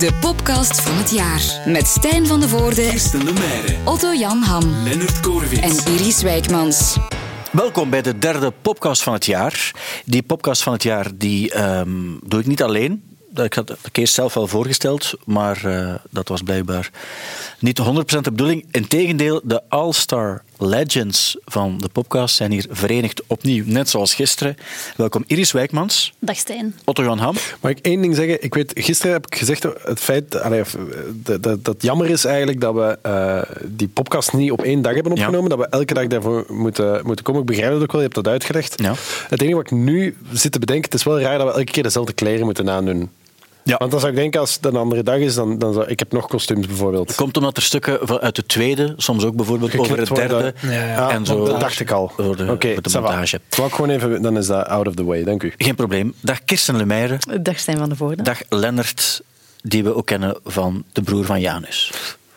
De podcast van het jaar. Met Stijn van de Voorde, Kirsten de Otto Jan Ham Lennart Korwitz. en Iris Wijkmans. Welkom bij de derde podcast van het jaar. Die podcast van het jaar die, ehm, doe ik niet alleen. Dat- Ik had het eerst zelf wel voorgesteld, maar eh, dat was blijkbaar niet 100% de bedoeling. Integendeel, de All-Star Legends van de podcast zijn hier verenigd opnieuw, net zoals gisteren. Welkom Iris Wijkmans, Dag Stijn. Otto Jan Ham. Mag ik één ding zeggen? Ik weet, gisteren heb ik gezegd het feit allee, dat, dat, jammer is eigenlijk dat we eh, die podcast niet op één dag hebben Ja. opgenomen. Dat we elke dag daarvoor moeten, moeten komen. Ik begrijp het ook wel, je hebt dat uitgelegd. Ja. Het enige wat ik nu zit te bedenken, het is wel raar dat we elke keer dezelfde kleren moeten aandoen. Ja. Want dan zou ik denken, als het een andere dag is, dan, dan zou ik heb nog kostuums bijvoorbeeld. Komt omdat er stukken van- uit de tweede, soms ook bijvoorbeeld over het derde. worden. Ah, En zo. Dat dacht ik al. Voor de, Oké, voor de montage. Wou gewoon even, dan is dat out of the way. Dank u. Geen probleem. Dag Kirsten Lemeyre. Dag Stijn van de Voorde. Dag Lennart, die we ook kennen van de broer van Janus.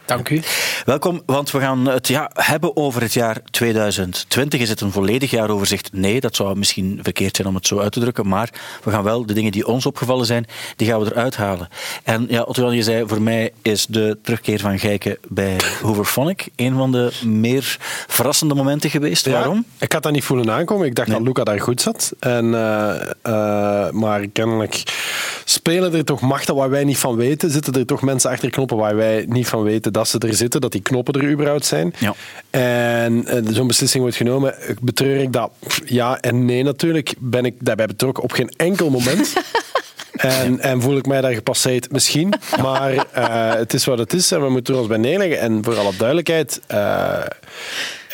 Dank u. Welkom, want we gaan het ja, hebben over het jaar 2020. Is het een volledig jaaroverzicht? Nee, dat zou misschien verkeerd zijn om het zo uit te drukken. Maar we gaan wel de dingen die ons opgevallen zijn, die gaan we eruit halen. En ja, Otto, je zei, voor mij is de terugkeer van Gijken bij Hooverphonic een van de meer verrassende momenten geweest. Ja, Waarom? Ik had dat niet voelen aankomen. Ik dacht Nee. dat Luca daar goed zat. En, eh, eh, maar kennelijk spelen er toch machten waar wij niet van weten. Zitten er toch mensen achter knoppen waar wij niet van weten dat ze er zitten, dat die knoppen er überhaupt zijn. Ja. En eh, zo'n beslissing wordt genomen. Betreur ik dat? Ja en nee natuurlijk. Ben ik daarbij betrokken op geen enkel moment. En, en voel ik mij daar gepasseerd? Misschien. Maar eh, het is wat het is en we moeten er ons bij neerleggen. En voor alle duidelijkheid... eh,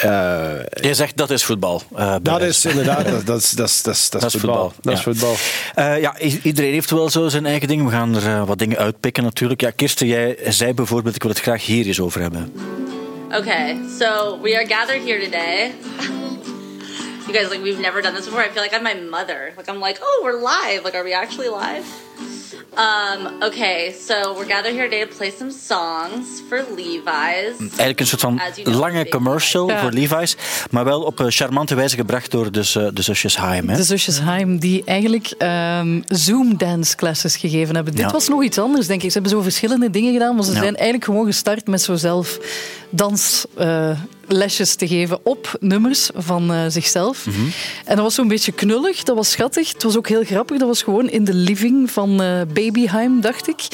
eh, Je zegt dat is voetbal. eh, dat is inderdaad, dat, dat is, dat is, dat is, dat is voetbal. Dat is voetbal. Eh, ja, iedereen heeft wel zo zijn eigen ding. We gaan er wat dingen uitpikken natuurlijk. Ja, Kirsten, jij zei bijvoorbeeld, ik wil het graag hier eens over hebben. Okay, so we are gathered here today. You guys, like, we've never done this before. I feel like I'm my mother. Like, I'm like, oh, we're live. Like, are we actually live? Um, okay, so we're gathered here today to play some songs for Levi's. Eigenlijk een soort van As you know, lange commercial voor Levi's, maar wel op een charmante wijze gebracht door dus, eh, de zusjes Haim. Hè? De zusjes Haim, die eigenlijk ehm, Zoom dance classes gegeven hebben. Dit Ja. was nog iets anders, denk ik. Ze hebben zo verschillende dingen gedaan, maar ze Ja. zijn eigenlijk gewoon gestart met zo zelf danslesjes te geven op nummers van eh, zichzelf. Mhm. En dat was zo'n beetje knullig, dat was schattig. Het was ook heel grappig, dat was gewoon in de living van eh Babyheim, dacht ik.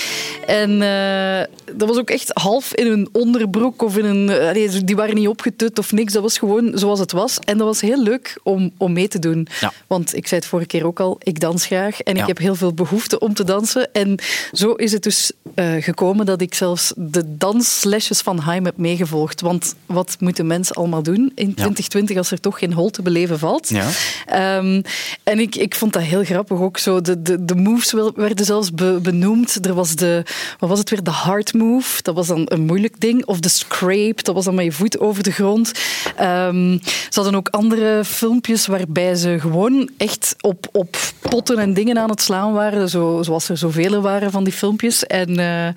En eh, dat was ook echt half in een onderbroek of in een... die waren niet opgetut of niks, dat was gewoon zoals het was. En dat was heel leuk om, om mee te doen. Ja. Want ik zei het vorige keer ook al, ik dans graag en Ja. ik heb heel veel behoefte om te dansen. En zo is het dus gekomen dat ik zelfs de danslesjes van Haim heb meegevolgd. Want wat moeten mensen allemaal doen in 2020 als er toch geen hol te beleven valt? Ja. Ehm, en ik, ik vond dat heel grappig ook zo. De, de, de moves werden zelfs be- benoemd. Er was de, wat was het weer? De hard move. Dat was dan een moeilijk ding. Of de scrape. Dat was dan met je voet over de grond. Ehm, ze hadden ook andere filmpjes waarbij ze gewoon echt op, op potten en dingen aan het slaan waren. Zo, zoals er zoveel waren van die filmpjes. En eh,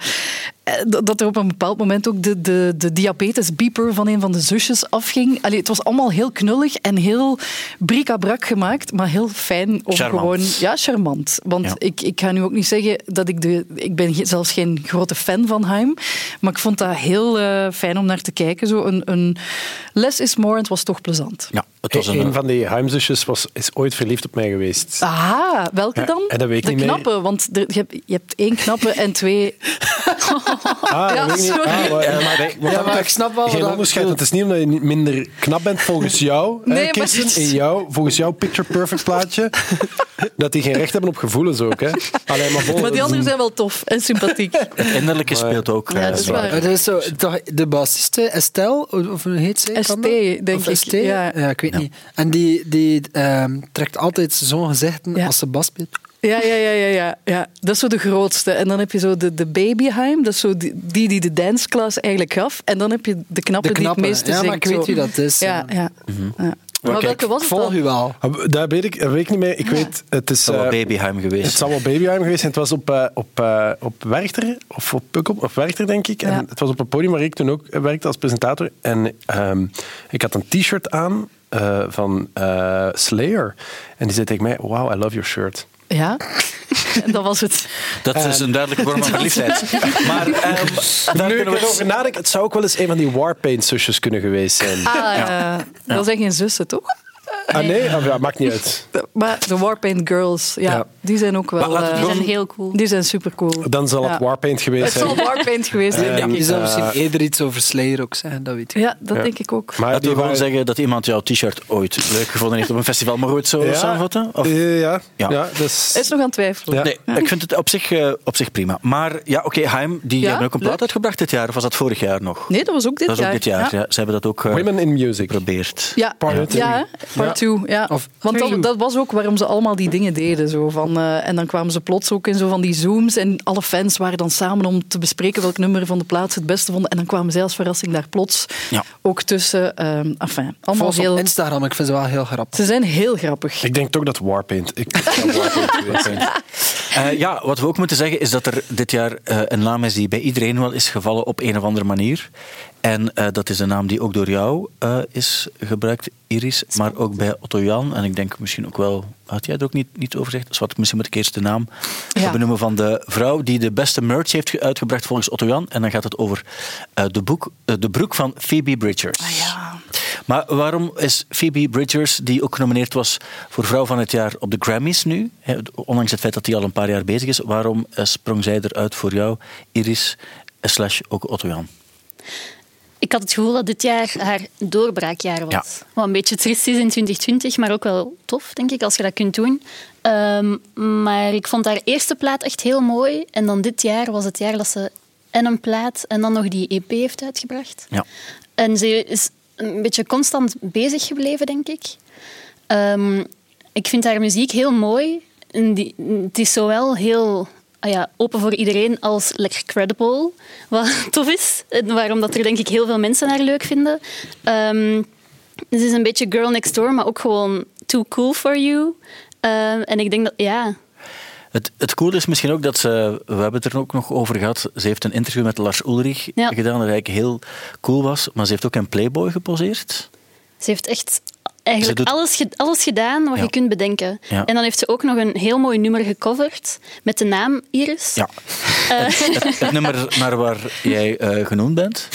dat dat er op een bepaald moment ook de, de, de diabetesbeeper van een van de zusjes afging. Allee, het was allemaal heel knullig en heel bric-à-brac gemaakt, maar heel fijn om Charmant. gewoon... Ja, charmant. Want Ja. ik, ik ga nu ook niet zeggen dat ik de... Ik ben zelfs geen grote fan van Haim, maar ik vond dat heel eh, fijn om naar te kijken. Zo een, een less is more en het was toch plezant. Ja, het was Een, een, van die huimzusjes was, is ooit verliefd op mij geweest. Aha, welke Ja, dan? en dat weet ik de knappe, want er- je, hebt, je hebt één knappe en twee... Ah, Ja, dat weet ik niet. sorry. Ah, maar, ja, maar, want Ja, dat maar is ik snap wel Geen onderscheid. dat Het is niet omdat je niet minder knap bent volgens jou, Nee, hè, Kirsten, in jou, volgens jouw picture perfect plaatje, dat die geen recht hebben op gevoelens ook. Hè. Allee, maar, Maar die anderen zijn wel tof en sympathiek. het innerlijke speelt ook. Ja, eh, dat is waar. Maar dat is zo, toch, de bassiste, Estelle, of hoe heet zij? ST, denk of ik, ST? ja. ik weet niet. En die, die ehm, trekt altijd zo'n gezichten Ja. als ze bas speelt. Ja, ja, ja, ja, ja, ja. Dat is zo de grootste. En dan heb je zo de, de babyheim, dat is zo die die, die de danceklas eigenlijk gaf. En dan heb je de knappe, De die het meeste Ja, maar zingt. ik weet wie dat is. Ja, ja. ja. Maar kijk, welke was Ik het volg dan? u wel. Ah, Dat weet ik, weet ik niet meer. Ik weet, het is... Het zal wel eh, babyheim Het geweest. zal wel babyheim geweest zijn. Het was op, eh, op, eh, op Werchter, of op Pukkel, of Werchter, denk ik. En Ja. het was op een podium waar ik toen ook werkte als presentator. En ehm, ik had een t-shirt aan eh, van eh, Slayer. En die zei tegen mij, wow, I love your shirt. Ja. En dat was het. Dat is een duidelijke vorm van verliefdheid. Maar ehm, daar Nu we erover nadenk, het zou ook wel eens een van die Warpaint-zusjes kunnen geweest zijn. Ah, eh, dat zijn geen zussen, toch? Ah nee? Ah, ja, maakt niet uit. Maar de Warpaint Girls, ja, Ja. die zijn ook wel... Eh, Die zijn heel cool. die zijn super cool. Dan zal het Ja. Warpaint geweest Het zal zijn. Warpaint geweest zijn, ik. Je zou misschien eh, eerder iets over Slayer ook zijn, dat weet ik. Ja, dat denk ik ook. Maar Laten die we gewoon waren- zeggen dat iemand jouw t-shirt ooit leuk gevonden heeft op een festival. Maar ooit zo Ja. samenvatten? Of? Eh, ja, Ja. ja. dus... Is nog aan het twijfelen. Ja. Nee, ik vind het op zich, op zich prima. Maar ja, oké, Haim, die Ja, hebben ook een plaat leuk. uitgebracht dit jaar. Of was dat vorig jaar nog? Nee, dat was ook dit dat is jaar. ook dit jaar. Ja. Ze hebben dat ook eh, Women in Music. geprobeerd. Ja, ja? Part two, ja. Of Want dat, dat was ook waarom ze allemaal die dingen deden. Zo, van, eh, en dan kwamen ze plots ook in zo van die zooms en alle fans waren dan samen om te bespreken welk nummer van de plaats ze het beste vonden. En dan kwamen zij als verrassing daar plots Ja. ook tussen. ehm enfin, allemaal heel... op Instagram, ik vind ze wel heel grappig. Ze zijn heel grappig. Ik denk toch dat Warpaint. Ik Warpaint Eh, ja, wat we ook moeten zeggen is dat er dit jaar eh, een naam is die bij iedereen wel is gevallen op een of andere manier. En eh, dat is een naam die ook door jou is gebruikt, Iris, maar ook bij Otto Jan. En ik denk misschien ook wel, had jij er ook niet, niet over gezegd? Dus wat misschien moet ik eerst de naam Ja. benoemen van de vrouw die de beste merch heeft ge- uitgebracht volgens Otto Jan. En dan gaat het over de, boek, de broek van Phoebe Bridgers. Ah, ja. Maar waarom is Phoebe Bridgers, die ook genomineerd was voor Vrouw van het Jaar op de Grammys nu, ondanks het feit dat die al een paar jaar bezig is, waarom eh, sprong zij eruit voor jou, Iris, eh, slash ook Otto Jan? Ik had het gevoel dat dit jaar haar doorbraakjaar was. Ja. Wat een beetje triest is in 2020, maar ook wel tof, denk ik, als je dat kunt doen. Ehm, maar ik vond haar eerste plaat echt heel mooi. En dan dit jaar was het jaar dat ze en een plaat en dan nog die EP heeft uitgebracht. Ja. En ze is een beetje constant bezig gebleven, denk ik. Ehm, ik vind haar muziek heel mooi. En die, het is zowel heel ah ja, open voor iedereen als lekker credible, wat tof is. En waarom dat er denk ik heel veel mensen haar leuk vinden. Ehm, het is een beetje girl next door, maar ook gewoon too cool for you. Ehm, en ik denk dat, ja, Het, het coole is misschien ook dat ze, we hebben het er ook nog over gehad, ze heeft een interview met Lars Ulrich Ja. gedaan dat eigenlijk heel cool was, maar ze heeft ook in Playboy geposeerd. Ze heeft echt eigenlijk doet- alles, alles gedaan wat Ja. je kunt bedenken. Ja. En dan heeft ze ook nog een heel mooi nummer gecoverd met de naam Iris. Ja. Het, het nummer naar waar jij eh, genoemd bent.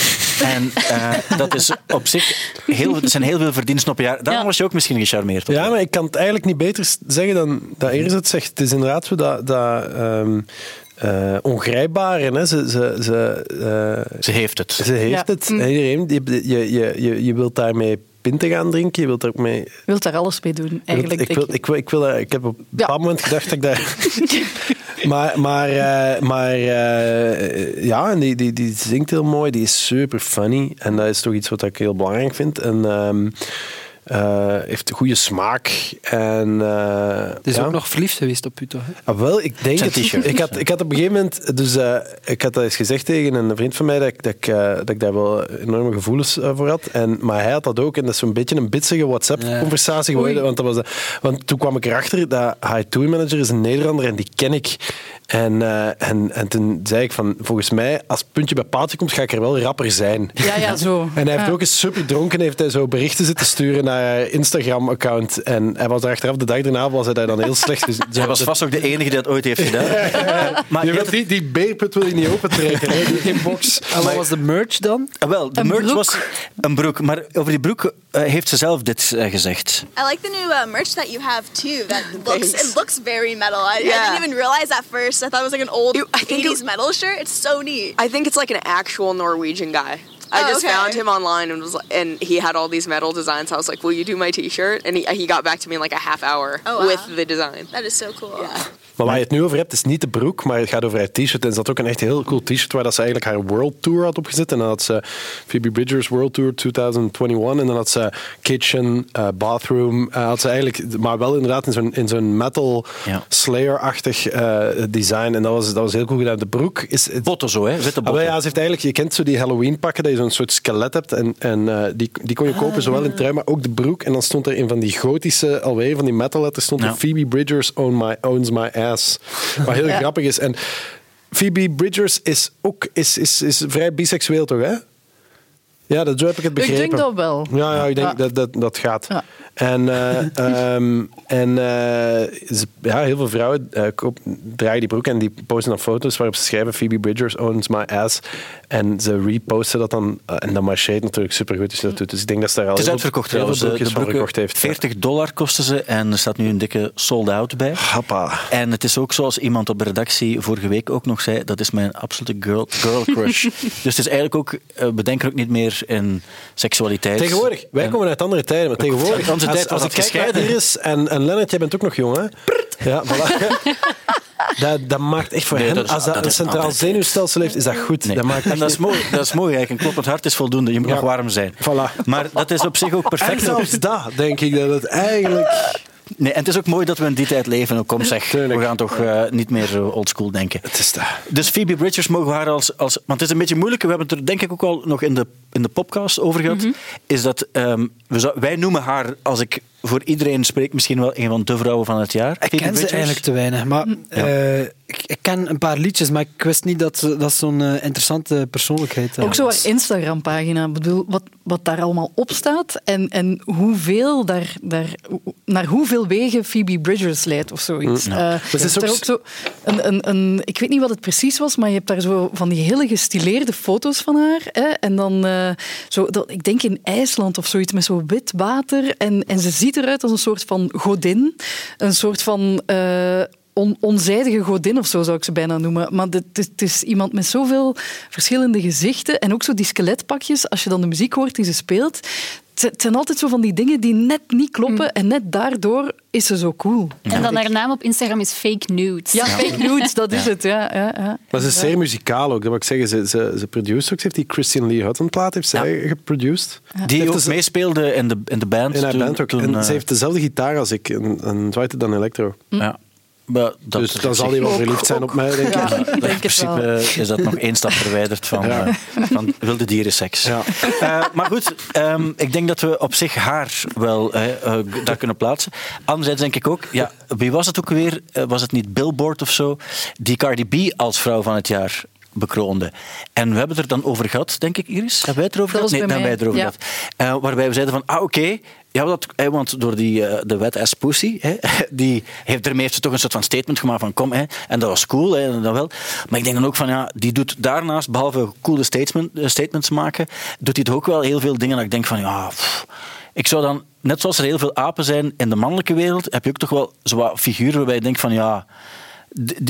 En eh, dat is op zich heel, er zijn heel veel verdiensten op een jaar. Daarom Ja. was je ook misschien gecharmeerd. op Ja, maar ik kan het eigenlijk niet beter zeggen dan dat Iris het zegt. Het is inderdaad zo dat, dat ehm, eh, ongrijpbare. Hè. Ze, ze, ze, eh, Ze heeft het. ze heeft Ja. het. Iedereen, je, je, je, je, je wilt daarmee pinten gaan drinken. Je wilt er ook mee... Je wilt daar alles mee doen, eigenlijk. ik, wil, ik, wil, ik, wil, ik heb op een Ja. bepaald moment gedacht dat ik daar... maar maar, eh, maar eh, ja, en die, die, die zingt heel mooi. Die is super funny. En dat is toch iets wat ik heel belangrijk vind. En ehm, eh, heeft goede smaak. En, eh, Het is ja. ook nog verliefd geweest op u, toch? hè? Ah, wel, ik denk het. Ik had, ik had op een gegeven moment, dus eh, ik had dat eens gezegd tegen een vriend van mij dat ik, dat ik, eh, dat ik daar wel enorme gevoelens voor had. En, maar hij had dat ook. En dat is zo'n beetje een bitsige WhatsApp-conversatie geworden. Want, dat was, want toen kwam ik erachter dat High Tour Manager is een Nederlander en die ken ik. En, eh, en, en toen zei ik van, volgens mij, als het puntje bij paaltje komt, ga ik er wel rapper zijn. Ja, ja, zo. En hij heeft Ja. ook eens super dronken, heeft hij zo berichten zitten sturen naar haar Instagram-account. En hij was er achteraf, de dag daarna was hij daar dan heel slecht. Dus Zij was vast ook de enige die dat ooit heeft gedaan. Maar je je wilt die, die beerput wil je niet opentrekken, hè? Die geen box. En wat was de merch dan? Ah, Wel, de Een merch broek. was een broek. Maar over die broek eh, heeft ze zelf dit eh, gezegd. I like the new uh, merch that you have too. That looks it looks very metal. I, didn't even realize at first. I thought it was like an old Ew, I think 80s it- metal shirt. It's so neat. I think it's like an actual Norwegian guy. I Oh, just okay. found him online and was and he had all these metal designs. I was like, "Will you do my T-shirt?" And he, he got back to me in like a half hour Oh, wow. with the design. That is so cool. Maar waar je het nu over hebt, is niet de broek, maar het gaat over haar t-shirt. En ze had ook een echt heel cool t-shirt waar dat ze eigenlijk haar World Tour had opgezet. En dan had ze Phoebe Bridgers World Tour 2021. En dan had ze Kitchen, eh, Bathroom. eh, had ze eigenlijk, maar wel inderdaad in zo'n, in zo'n metal Ja. Slayer-achtig eh, design. En dat was, dat was heel cool gedaan. De broek is... het- Botten zo, hè? Witte Ah, botten. ja, ze heeft eigenlijk, je kent zo die Halloween pakken, dat je zo'n soort skelet hebt. En, en die, die kon je kopen, zowel in trui, maar ook de broek. En dan stond er in van die gotische, alweer van die metal letters, stond Ja. er Phoebe Bridgers own my, owns my ass. Wat heel grappig is. En Phoebe Bridgers is ook is, is, is vrij biseksueel, toch? Hè? Ja, dat, zo heb ik het Ik begrepen. denk dat wel. Ja, ja ik denk Ja. Dat, dat dat gaat. Ja. En, eh, ehm, en eh, ja, heel veel vrouwen eh, koop, dragen die broek en die posten dan foto's waarop ze schrijven Phoebe Bridgers owns my ass. En ze reposten dat dan. en dat marcheert natuurlijk supergoed. Dus, dat doet. dus ik denk dat ze daar al Het is heel veel- uitverkocht trouwens. De, de verkocht heeft. 40 dollar kosten ze en er staat nu een dikke sold-out bij. Happa. En het is ook zoals iemand op de redactie vorige week ook nog zei, dat is mijn absolute girl, girl crush. dus het is eigenlijk ook, we denken ook niet meer in seksualiteit. Tegenwoordig, wij En- komen uit andere tijden, maar tegenwoordig, Onze als, tijd was als ik kijk naar gescheiden. Iris en, en Lennart, jij bent ook nog jong, hè? Ja, voilà. dat, dat maakt echt voor Nee, hen, dat is- als dat, dat een centraal zenuwstelsel heeft, is dat goed. Nee. Dat maakt en dat is mooi, dat is mooi eigenlijk. Een kloppend hart is voldoende. Je moet Ja. nog warm zijn. Voilà. Maar dat is op zich ook En perfect. zelfs dat, denk ik, dat het eigenlijk... Nee, en het is ook mooi dat we in die tijd leven. Ook kom zeg, Tuurlijk. we gaan toch eh, niet meer zo oldschool denken. Het is dat. Dus Phoebe Bridgers mogen we haar als, als... Want het is een beetje moeilijk. We hebben het er denk ik ook al nog in de, in de podcast over gehad. Mhm. Is dat ehm, we zou, wij noemen haar, als ik voor iedereen spreek, misschien wel een van de vrouwen van het jaar. Ik ken ze eigenlijk te weinig. Maar eh, ik, ik ken een paar liedjes, maar ik wist niet dat ze- dat zo'n eh, interessante persoonlijkheid Ook zo was. haar Instagram-pagina. Ik bedoel, wat, wat daar allemaal op staat en, en hoeveel daar, daar, naar hoeveel wegen Phoebe Bridgers leidt of zoiets. Mm, Eh, ja. je het is hebt daar ook ook zo een, een, een, ik weet niet wat het precies was, maar je hebt daar zo van die hele gestileerde foto's van haar. Hè, en dan, eh, zo, dat, ik denk in IJsland of zoiets, met zo wit water. En, en ze ziet eruit als een soort van godin. Een soort van... eh, on, onzijdige godin of zo zou ik ze bijna noemen. Maar het is iemand met zoveel verschillende gezichten. En ook zo die skeletpakjes, als je dan de muziek hoort die ze speelt. Het het zijn altijd zo van die dingen die net niet kloppen. En net daardoor is ze zo cool. En dan haar naam op Instagram is fake nudes. Ja, fake nudes, dat is het. Ja, ja, ja. Maar ze is zeer muzikaal ook, dat wil ik zeggen. Ze, ze, ze produceert ook. Ze heeft die Christian Lee Hutton plaat heeft zij geproduced. Die Heeft ook dus- meespeelde in de, in de band. In haar toen- band ook. toen, en eh, ze heeft dezelfde gitaar als ik, een, een Dwight dan Electro. Ja. Maar dat dus dan zal hij wel verliefd zijn op mij, denk ik. Ja, Ja, ik in principe wel. is dat nog één stap verwijderd van, Ja. eh, van wilde dierenseks. Ja. Eh, maar goed, ehm, ik denk dat we op zich haar wel eh, daar kunnen plaatsen. Anderzijds denk ik ook, ja, wie was het ook weer? Was het niet Billboard of zo? Die Cardi B als vrouw van het jaar bekroonde. En we hebben het er dan over gehad, denk ik, Iris. Hebben wij het erover Dat gehad? Nee, hebben wij erover gehad. Eh, waarbij we zeiden van, ah oké, ja, dat, want door die, eh, de wet as pussy, die heeft, ermee heeft ze toch een soort van statement gemaakt van kom, hè, en dat was cool, hè, dat wel. Maar ik denk dan ook van, ja, die doet daarnaast, behalve coole statement, eh, statements maken, doet hij toch ook wel heel veel dingen dat ik denk van, ja, pff, ik zou dan, net zoals er heel veel apen zijn in de mannelijke wereld, heb je ook toch wel zo wat figuren waarbij je denkt van, ja,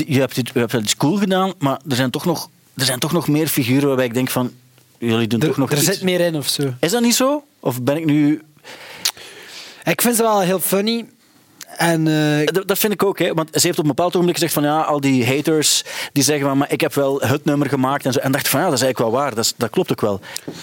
je hebt, dit, je hebt wel iets cool gedaan, maar er zijn toch nog, er zijn toch nog meer figuren waarbij ik denk van, jullie doen toch nog er iets. zit meer in of zo. Is dat niet zo? Of ben ik nu Ik vind ze wel heel funny. En eh, Dat, dat vind ik ook, hè. want ze heeft op een bepaald ogenblik gezegd van ja, al die haters die zeggen van maar ik heb wel het nummer gemaakt en zo. En dacht van ja, dat is eigenlijk wel waar, dat, is- dat klopt ook wel.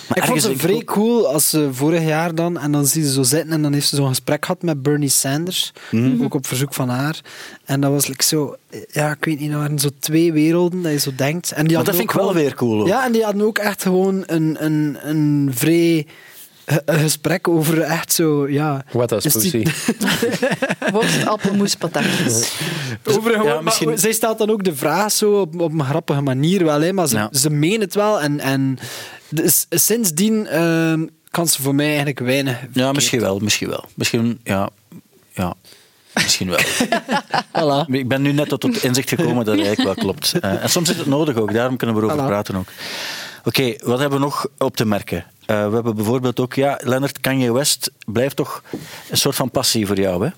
Maar ik vond ik vrij cool als ze vorig jaar dan, en dan zie ze zo zitten en dan heeft ze zo'n gesprek gehad met Bernie Sanders, Mhm. ook op verzoek van haar. En dat was like zo, ja, ik weet niet, dat waren zo twee werelden dat je zo denkt. En die Maar dat vind ik wel weer cool. hoor. Ja, en die hadden ook echt gewoon een, een, een vrij een gesprek over echt zo, ja... Is die- pussy. Worst, appelmoes, patatjes. Over gewoon, Ja, misschien- maar zij stelt dan ook de vraag zo op, op een grappige manier wel, hè, maar ze, Ja. ze meen het wel. En, en dus, sindsdien ehm, kan ze voor mij eigenlijk weinig. Ja, misschien wel, misschien wel. Misschien, ja, ja. Misschien wel. Voilà. Ik ben nu net tot het inzicht gekomen dat het eigenlijk wel klopt. Eh, en soms is het nodig ook, daarom kunnen we erover Voilà. praten ook. Oké, wat hebben we nog op te merken? Eh, we hebben bijvoorbeeld ook, ja, Leonard Kanye West blijft toch een soort van passie voor jou. Hè?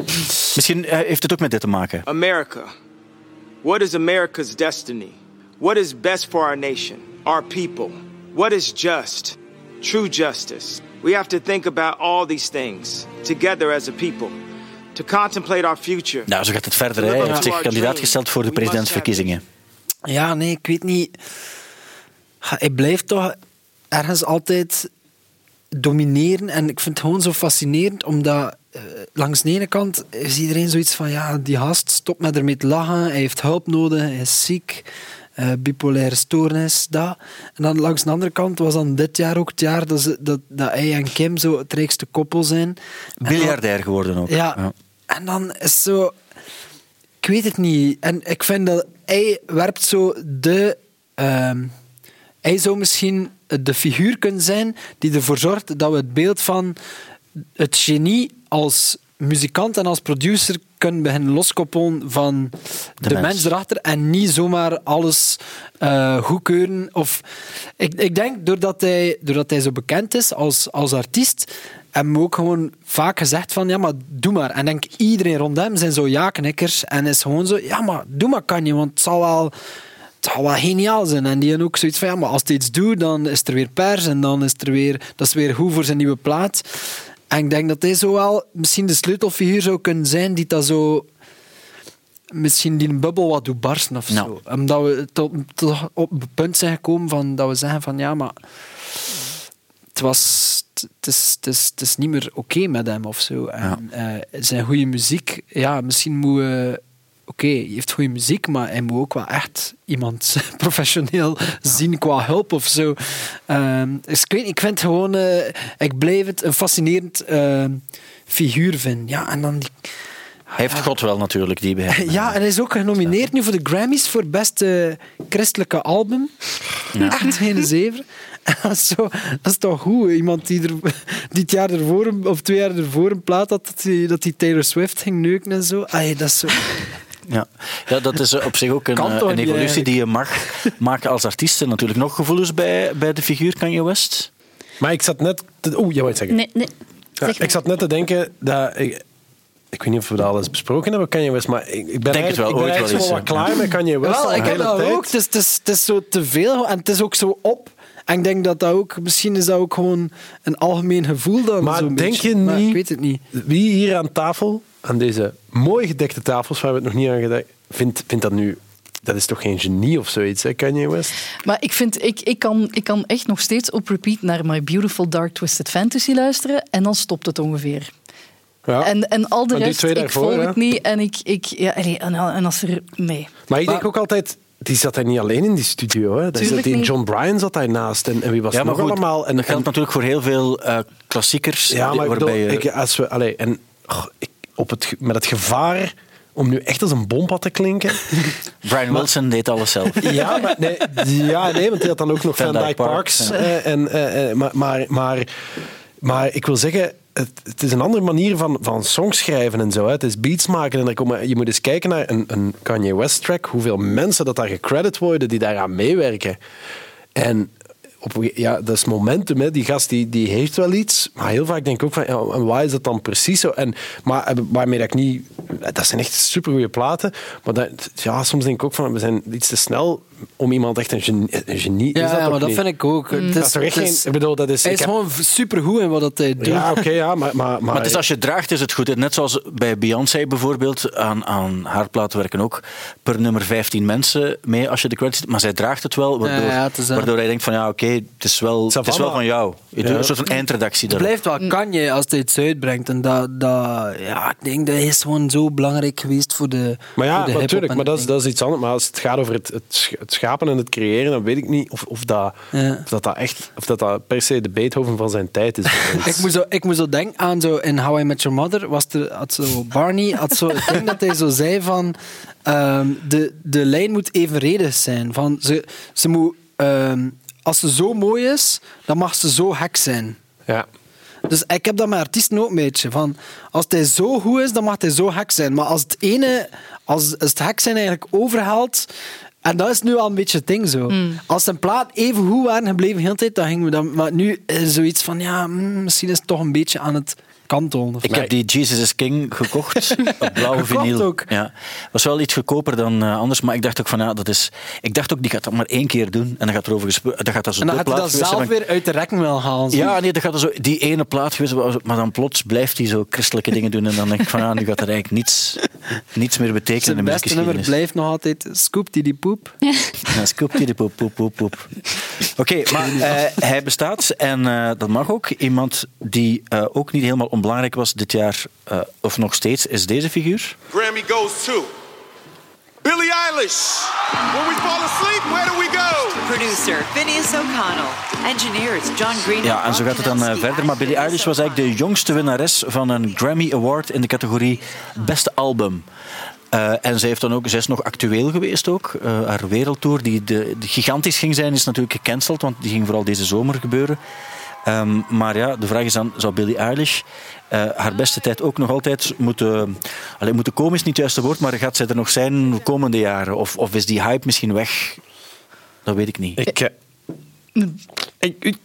Misschien eh, heeft het ook met dit te maken. America. What is America's destiny? What is best for our nation, our people? What is just? True justice. We have to think about all these things together as a people. To contemplate our future. Nou, zo gaat het verder. Hè. Hij heeft zich kandidaat gesteld voor de presidentsverkiezingen. Ja, nee, ik weet niet. Hij blijft toch ergens altijd domineren. En ik vind het gewoon zo fascinerend, omdat eh, langs de ene kant is iedereen zoiets van: ja, die gast stopt met ermee te lachen, hij heeft hulp nodig, hij is ziek. eh, bipolaire stoornis, dat. En dan langs de andere kant was dan dit jaar ook het jaar dat, ze, dat, dat hij en Kim zo het rijkste koppel zijn. Biljardair geworden ook. ja. En dan is zo... Ik weet het niet. En ik vind dat hij werpt zo de... ehm, hij zou misschien de figuur kunnen zijn die ervoor zorgt dat we het beeld van het genie als muzikant en als producer kunnen beginnen loskoppelen van de, mens. mens. erachter en niet zomaar alles eh, goedkeuren. Of, ik, ik denk, doordat hij, doordat hij zo bekend is als, als artiest, hebben we ook gewoon vaak gezegd van, ja, maar doe maar. En denk, iedereen rond hem zijn zo ja-knikkers en is gewoon zo, ja, maar doe maar kan je, want het zal wel... Het zal wel geniaal zijn. En die hebben ook zoiets van, ja, maar als hij iets doet, dan is er weer pers en dan is er weer, dat is weer goed voor zijn nieuwe plaat. En ik denk dat hij zo wel misschien de sleutelfiguur zou kunnen zijn die dat zo misschien die een bubbel wat doet barsten of Nou. zo. Omdat we tot, tot op het punt zijn gekomen van, dat we zeggen van ja, maar het was het is, het is, het is niet meer oké met hem of zo. En, eh, zijn goede muziek, ja, misschien moet we Oké, hij heeft goede muziek, maar hij moet ook wel echt iemand professioneel zien qua hulp of zo. Ehm, dus ik, weet, niet, ik vind gewoon, eh, ik blijf het een fascinerend eh, figuur vinden. Ja, en dan die, Hij heeft God wel natuurlijk, die bij hem. ja, en hij is ook genomineerd nu voor de Grammys voor beste christelijke album. Echt geen zever. En dat, is zo, dat is toch goed? Iemand die, er, die het jaar ervoor, of twee jaar ervoor een plaat had, dat hij, dat hij Taylor Swift ging neuken en zo. Ay, dat is zo... Ja. ja, dat is eh, op zich ook een, eh, een evolutie eigenlijk? die je mag maken als artiest. En natuurlijk nog gevoelens bij, bij de figuur Kanye West. Maar ik zat net... Te, Oeh, jij wou iets zeggen. Nee, nee. Ja, Zeg maar. ik zat net te denken dat... Ik, ik weet niet of we dat al eens besproken hebben, Kanye West, maar ik, ik ben Denk het wel, ik ben ooit wel wat ja. klaar met Kanye West Wel, ik heb dat ook. Het is, het, is, het is zo te veel en het is ook zo op. En ik denk dat dat ook... Misschien is dat ook gewoon een algemeen gevoel dan. Maar zo'n denk beetje. je Maar niet- Ik weet het niet. Wie hier aan tafel, aan deze mooi gedekte tafels waar we het nog niet aan gedekt, vindt, vindt dat nu... Dat is toch geen genie of zoiets, hè, Kanye West? Maar ik vind, ik, ik, kan, ik kan echt nog steeds op repeat naar My Beautiful Dark Twisted Fantasy luisteren en dan stopt het ongeveer. Ja. En, en al de rest, ik daarvoor, volg hè? het niet en ik, ik ja, en, en als er, nee. Maar ik denk ook altijd... Die zat daar niet alleen in die studio. Hè. Daar zat Tuurlijk die. John Bryan zat daarnaast. En, en wie was Ja, maar nog goed, allemaal? En, dat geldt en- natuurlijk voor heel veel eh, klassiekers. Ja, die- maar ik waarbij bedoel, je... ik, als we, allee, en, oh, ik, op het, met het gevaar om nu echt als een bompa te klinken. Brian Wilson deed alles zelf. ja, maar nee, ja, nee, want die had dan ook nog Van Dyke Parks, ja. eh, en, eh, eh, maar, maar, maar, maar ik wil zeggen, het, is een andere manier van, van songs schrijven en zo. Hè. Het is beats maken en er komen, je moet eens kijken naar een, een Kanye West track, hoeveel mensen dat daar gecredit worden die daaraan meewerken. En op, ja, dat is momentum. Hè. Die gast die, die heeft wel iets, maar heel vaak denk ik ook van, ja, waar is dat dan precies zo? En, maar eh, waarmee dat ik niet... Dat zijn echt supergoeie platen, maar dat, ja, soms denk ik ook van, we zijn iets te snel om iemand echt een genie... Een genie Ja, is dat ja, maar dat niet? vind ik ook. Het Dat is toch echt geen... Ik bedoel, dat is... hij ik is heb- gewoon supergoed in wat dat hij doet. ja, oké, ja, maar... Maar, maar, Maar het is als je draagt, is het goed. Net zoals bij Beyoncé bijvoorbeeld. Aan, aan haar platen werken ook per nummer 15 mensen mee als je de credits... Maar zij draagt het wel, waardoor, Ja, ja, het is, waardoor hij denkt van ja, oké, het is wel, het is wel van jou. Je doet een soort van eindredactie Het blijft wel Kanye als hij iets uitbrengt. En dat, dat, ja, ik denk dat hij is gewoon zo belangrijk geweest voor de Maar ja, natuurlijk, maar dat is, het dat is iets anders. Maar als het gaat over het, het, sch- het schapen en het creëren, dan weet ik niet of, of, dat, Ja. of, dat, dat echt, of dat, dat per se de Beethoven van zijn tijd is. Ik moet, zo, ik moet zo denken aan zo in How I Met Your Mother was er had zo Barney had zo het ding dat hij zo zei van ehm, de, de lijn moet evenredig zijn van ze, ze moet ehm, als ze zo mooi is dan mag ze zo hek zijn Ja. dus ik heb dat met artiesten ook een beetje van als hij zo goed is dan mag hij zo hek zijn maar als het ene als, als het hek zijn eigenlijk overhaalt en dat is nu al een beetje het ding zo. Als een plaat even goed waren gebleven de hele tijd, dan gingen we dan. Maar nu is zoiets van, ja, mm, misschien is het toch een beetje aan het Ik heb die Jesus is King gekocht op blauwe vinyl. ook? Ja. Was wel iets goedkoper dan eh, anders, maar ik dacht ook van ja, dat is. Ik dacht ook die gaat dat maar één keer doen en dan gaat er over gesproken. Dan gaat dat zo en dan gaat hij dat zelf weer uit de rekken wel halen. zo. Ja, nee, dan gaat er zo die ene plaat geweest, maar dan plots blijft hij zo christelijke dingen doen en dan denk ik van ja, nu gaat er eigenlijk niets, niets meer betekenen de beste nummer blijft nog altijd Scoop die die poep. Ja, scoop die de poep, poep, poep, poep. Oké, maar eh, hij bestaat en eh, dat mag ook. Iemand die eh, ook niet helemaal onbelangrijk was dit jaar, eh, of nog steeds, is deze figuur. Grammy goes to Billie Eilish. When we fall asleep, where do we go? Producer Phineas O'Connell. Engineers John Green. Ja, en zo gaat het dan eh, verder. Maar Billie Eilish was eigenlijk de jongste winnares van een Grammy Award in de categorie Beste Album. Eh, en zij, heeft dan ook, zij is nog actueel geweest ook. Eh, haar wereldtour, die, de, die gigantisch ging zijn, is natuurlijk gecanceld, want die ging vooral deze zomer gebeuren. Ehm, maar ja, de vraag is dan, zou Billie Eilish eh, haar beste tijd ook nog altijd moeten... Alleen moeten komen is niet het juiste woord, maar gaat zij er nog zijn de komende jaren? Of, of is die hype misschien weg? Dat weet ik niet. Ik, eh, ik,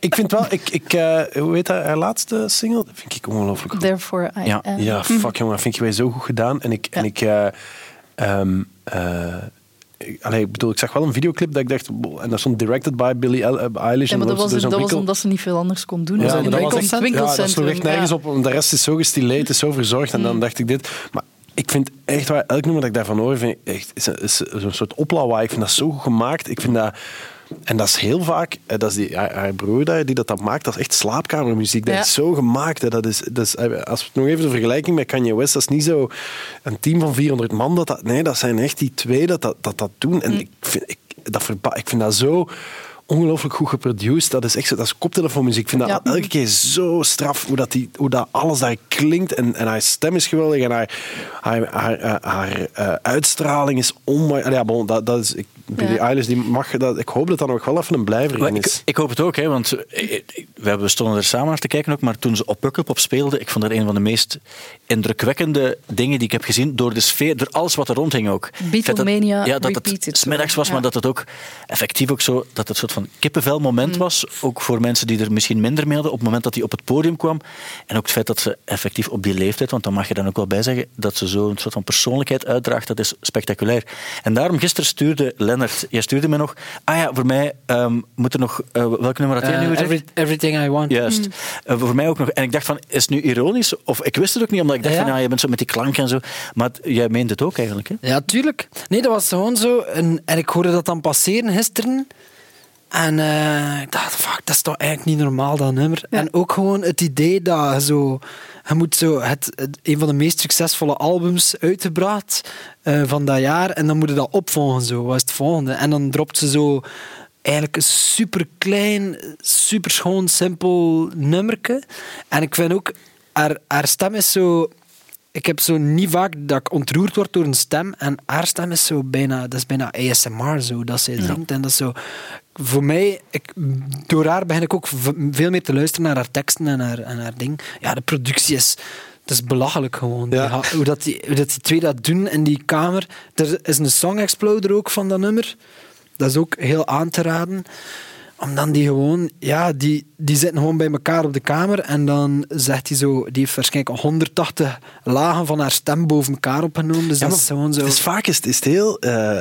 ik, vind wel, ik, ik, eh, hoe heet dat, haar laatste single? Dat vind ik ongelooflijk goed. Therefore I Ja. am. Ja, fuck jongen, dat vind ik wij zo goed gedaan. En ik, en ik, eh, ehm, eh, ik- allee, ik bedoel, ik zag wel een videoclip dat ik dacht, en dat stond directed by Billie eh, Eilish. Ja, maar en dat was, zo'n dat was omdat ze niet veel anders kon doen. Ja, Dus dat was winkel- echt, ja, dat winkelcentrum. sloeg echt nergens ja. op, de rest is zo gestileerd, is zo verzorgd. En dan Mm. dacht ik dit. Maar ik vind echt waar, elk nummer dat ik daarvan hoor, vind ik echt, is een soort oplawaai. Ik vind dat zo goed gemaakt. Ik vind dat... En dat is heel vaak, eh, dat is die, haar, broer daar, die dat, dat maakt, dat is echt slaapkamermuziek. Dat Ja. is zo gemaakt. hè. Dat is, dat is, eh, als we nog even de vergelijking met Kanye West, dat is niet zo een team van 400 man. Dat dat, nee, dat zijn echt die twee dat dat, dat, dat doen. Mm. En ik, vind, ik, dat verba- ik vind dat zo ongelooflijk goed geproduced. Dat is echt dat is koptelefoonmuziek. Ik vind dat Ja. elke keer zo straf hoe, dat die, hoe dat alles daar klinkt. En, en haar stem is geweldig. En haar, haar, haar, haar, haar, eh, uitstraling is onwaar. Ja, bon, dat, dat is, ik, Billie Ja. Eilish, die mag, dat, ik hoop dat dat nog wel even een blijver is. ik, ik hoop het ook, hè, want eh, eh, we stonden er samen naar te kijken ook, maar toen ze op Pukkelpop speelde, ik vond dat een van de meest indrukwekkende dingen die ik heb gezien, door de sfeer, door alles wat er rondhing ook. Beatlemania Dat Ja, dat het smiddags was, Ja. maar dat het ook effectief ook zo, dat het een soort van kippenvel-moment Mm. was, ook voor mensen die er misschien minder mee hadden, op het moment dat hij op het podium kwam. En ook het feit dat ze effectief op die leeftijd, want dan mag je dan ook wel bij zeggen, dat ze zo een soort van persoonlijkheid uitdraagt, dat is spectaculair. En daarom gisteren stuurde Lennart, jij stuurde me nog, ah ja, voor mij ehm, moet er nog, eh, welk nummer had jij Eh, nu every- everything I want. Juist. Mm. Eh, voor mij ook nog. En ik dacht van, is het nu ironisch? Of ik wist het ook niet, omdat ik dacht Ja. van, ja, je bent zo met die klank en zo. Maar het- jij meent het ook eigenlijk, hè? Ja, tuurlijk. Nee, dat was gewoon zo. En, en ik hoorde dat dan passeren gisteren. En eh, ik dacht, fuck, dat is toch eigenlijk niet normaal, dat nummer. En ook gewoon het idee dat zo... Je moet zo het, het- een van de meest succesvolle albums uitgebracht eh, van dat jaar. En dan moet je dat opvolgen, zo. Wat is het volgende? En dan dropt ze zo eigenlijk een super klein, super schoon, simpel nummerke. En ik vind ook, haar, haar stem is zo... Ik heb zo niet vaak dat ik ontroerd word door een stem. En haar stem is zo bijna, dat is bijna ASMR zo, dat zij zingt. En dat is zo... Voor mij, ik, door haar begin ik ook veel meer te luisteren naar haar teksten en haar, en haar ding. Ja, de productie is... Dat is belachelijk gewoon. Ha- hoe, dat die, hoe dat die twee dat doen in die kamer. Er is een song exploder ook van dat nummer. Dat is ook heel aan te raden. Om dan die gewoon, ja, die, die zitten gewoon bij elkaar op de kamer en dan zegt hij zo, die heeft waarschijnlijk 180 lagen van haar stem boven elkaar opgenomen. Dus Ja, dat is gewoon zo. Het is vaak is, het- is het heel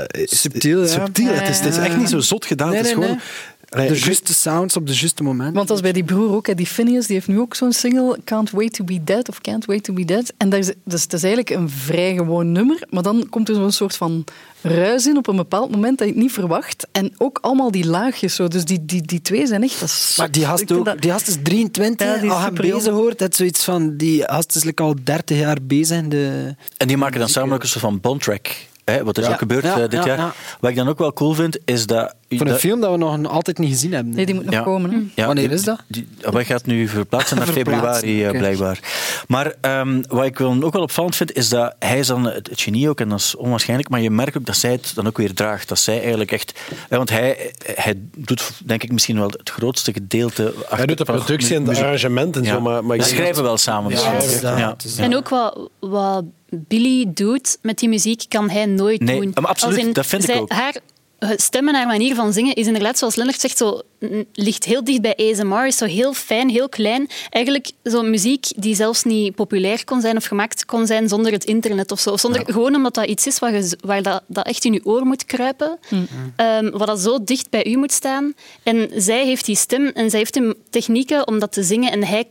is- Subtiel, ja. subtiel. Het, is, het is echt niet zo zot gedaan. Nee, het is nee, gewoon... nee. Allee, de juiste sounds op de juiste moment. Want dat is bij die broer ook, hè, die Phineas, die heeft nu ook zo'n single, Can't Wait to Be Dead of Can't Wait to Be Dead. En dat is, dus het is eigenlijk een vrij gewoon nummer, maar dan komt er zo'n soort van ruis in op een bepaald moment dat je het niet verwacht. En ook allemaal die laagjes zo. Dus die, die, die twee zijn echt... Dat Maar die vind ook, dat- die gast is 23, Ja, die is al hem bezig hoort. Het is zoiets van, die gast is like al 30 jaar bezig de... En die maken dan samen ook een soort van bondtrack. Hè, wat er is Ja. ook gebeurd Ja, eh, dit ja, jaar. ja. Wat ik dan ook wel cool vind, is dat... Voor een dat- film dat we nog altijd niet gezien hebben. Nee, die moet nog Ja. komen. hè. Ja, Wanneer is dat? Die, hij gaat nu verplaatsen naar februari, eh, blijkbaar. Maar ehm, wat ik wel ook wel opvallend vind, is dat hij is dan het, genie ook, en dat is onwaarschijnlijk, maar je merkt ook dat zij het dan ook weer draagt. Dat zij eigenlijk echt... eh, Want hij, hij doet, denk ik, misschien wel het grootste gedeelte... Hij doet de van productie en de muziek. arrangement en Ja. zo, maar... maar schrijven wel samen. Ja, misschien. ja, Ja. het En ook wat, wat Billy doet met die muziek, kan hij nooit Nee, doen. absoluut, in, dat vind ik zij- ook. Haar eh, stem en haar manier van zingen is inderdaad, zoals Lennart zegt, zo, mm, ligt heel dicht bij ASMR. Is zo heel fijn, heel klein. Eigenlijk zo'n muziek die zelfs niet populair kon zijn of gemaakt kon zijn zonder het internet of zo. Of zonder, Gewoon omdat dat iets is waar, je, waar dat, dat echt in je oor moet kruipen. Ehm, wat dat zo dicht bij u moet staan. En zij heeft die stem en zij heeft de technieken om dat te zingen. En hij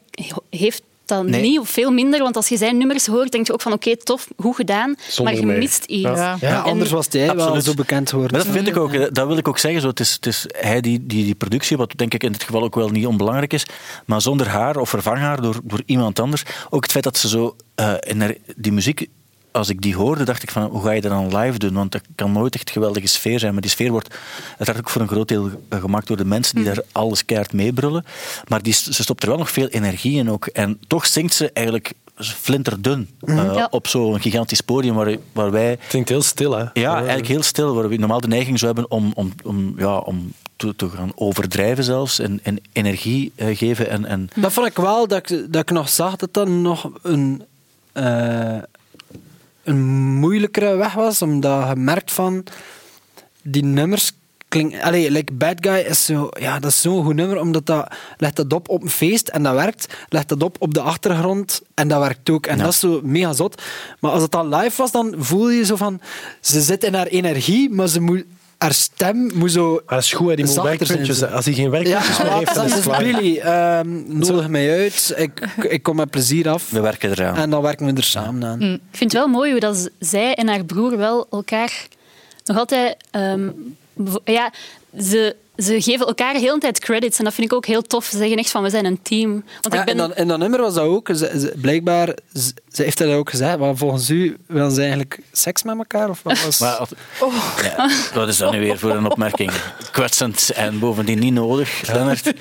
heeft dat Nee. niet of veel minder. Want als je zijn nummers hoort, denk je ook van oké, tof, goed gedaan. Zonder maar je mij. mist iets. Ja, En- anders was hij wel Absoluut. zo bekend geworden. Maar dat vind ik ook, eh, dat wil ik ook zeggen. Zo, het, is, het is hij die, die die productie, wat denk ik in dit geval ook wel niet onbelangrijk is, maar zonder haar of vervang haar door, door iemand anders. Ook het feit dat ze zo eh, in haar- die muziek. Als ik die hoorde, dacht ik van hoe ga je dat dan live doen? Want dat kan nooit echt geweldige sfeer zijn. Maar die sfeer wordt uiteraard ook voor een groot deel eh, gemaakt door de mensen die daar alles keihard meebrullen. Maar die, ze stopt er wel nog veel energie in ook. En toch zingt ze eigenlijk flinterdun eh, Ja. op zo'n gigantisch podium waar, waar wij... klinkt heel stil, hè? Ja, eigenlijk heel stil, waar we normaal de neiging zouden hebben om, om, om, ja, om te, te gaan overdrijven zelfs en, en energie eh, geven. En, en, Dat vond ik wel, dat ik, dat ik nog zag dat dat nog een, eh, een moeilijkere weg was, omdat je merkt van die nummers klinken... Allee, like Bad Guy is zo... Ja, dat is zo'n goed nummer, omdat dat... Legt dat op op een feest en dat werkt. Legt dat op op de achtergrond en dat werkt ook. En Ja. dat is zo mega zot. Maar als het dan live was, dan voel je zo van... Ze zit in haar energie, maar ze moet... Haar stem moet zo... Maar dat is goed, hè, die moet werkpuntjes. Als hij geen werkpuntjes meer heeft, dan is het klaar. Billy, nodig mij uit. Ik, ik kom met plezier af. we werken eraan. En dan werken we er samen aan. Ik vind het wel mooi hoe dat zij en haar broer wel elkaar nog altijd... ehm, ja, ze, ze geven elkaar heel de tijd credits. En dat vind ik ook heel tof. Ze zeggen echt van, we zijn een team. Want Ja, ik ben... en dan, in dat nummer was dat ook. Ze, ze- blijkbaar, ze, heeft dat ook gezegd. Maar volgens u willen ze eigenlijk seks met elkaar? Of wat was... Maar, ja, wat is dat nu weer voor een opmerking? Kwetsend en bovendien niet nodig, Lennart.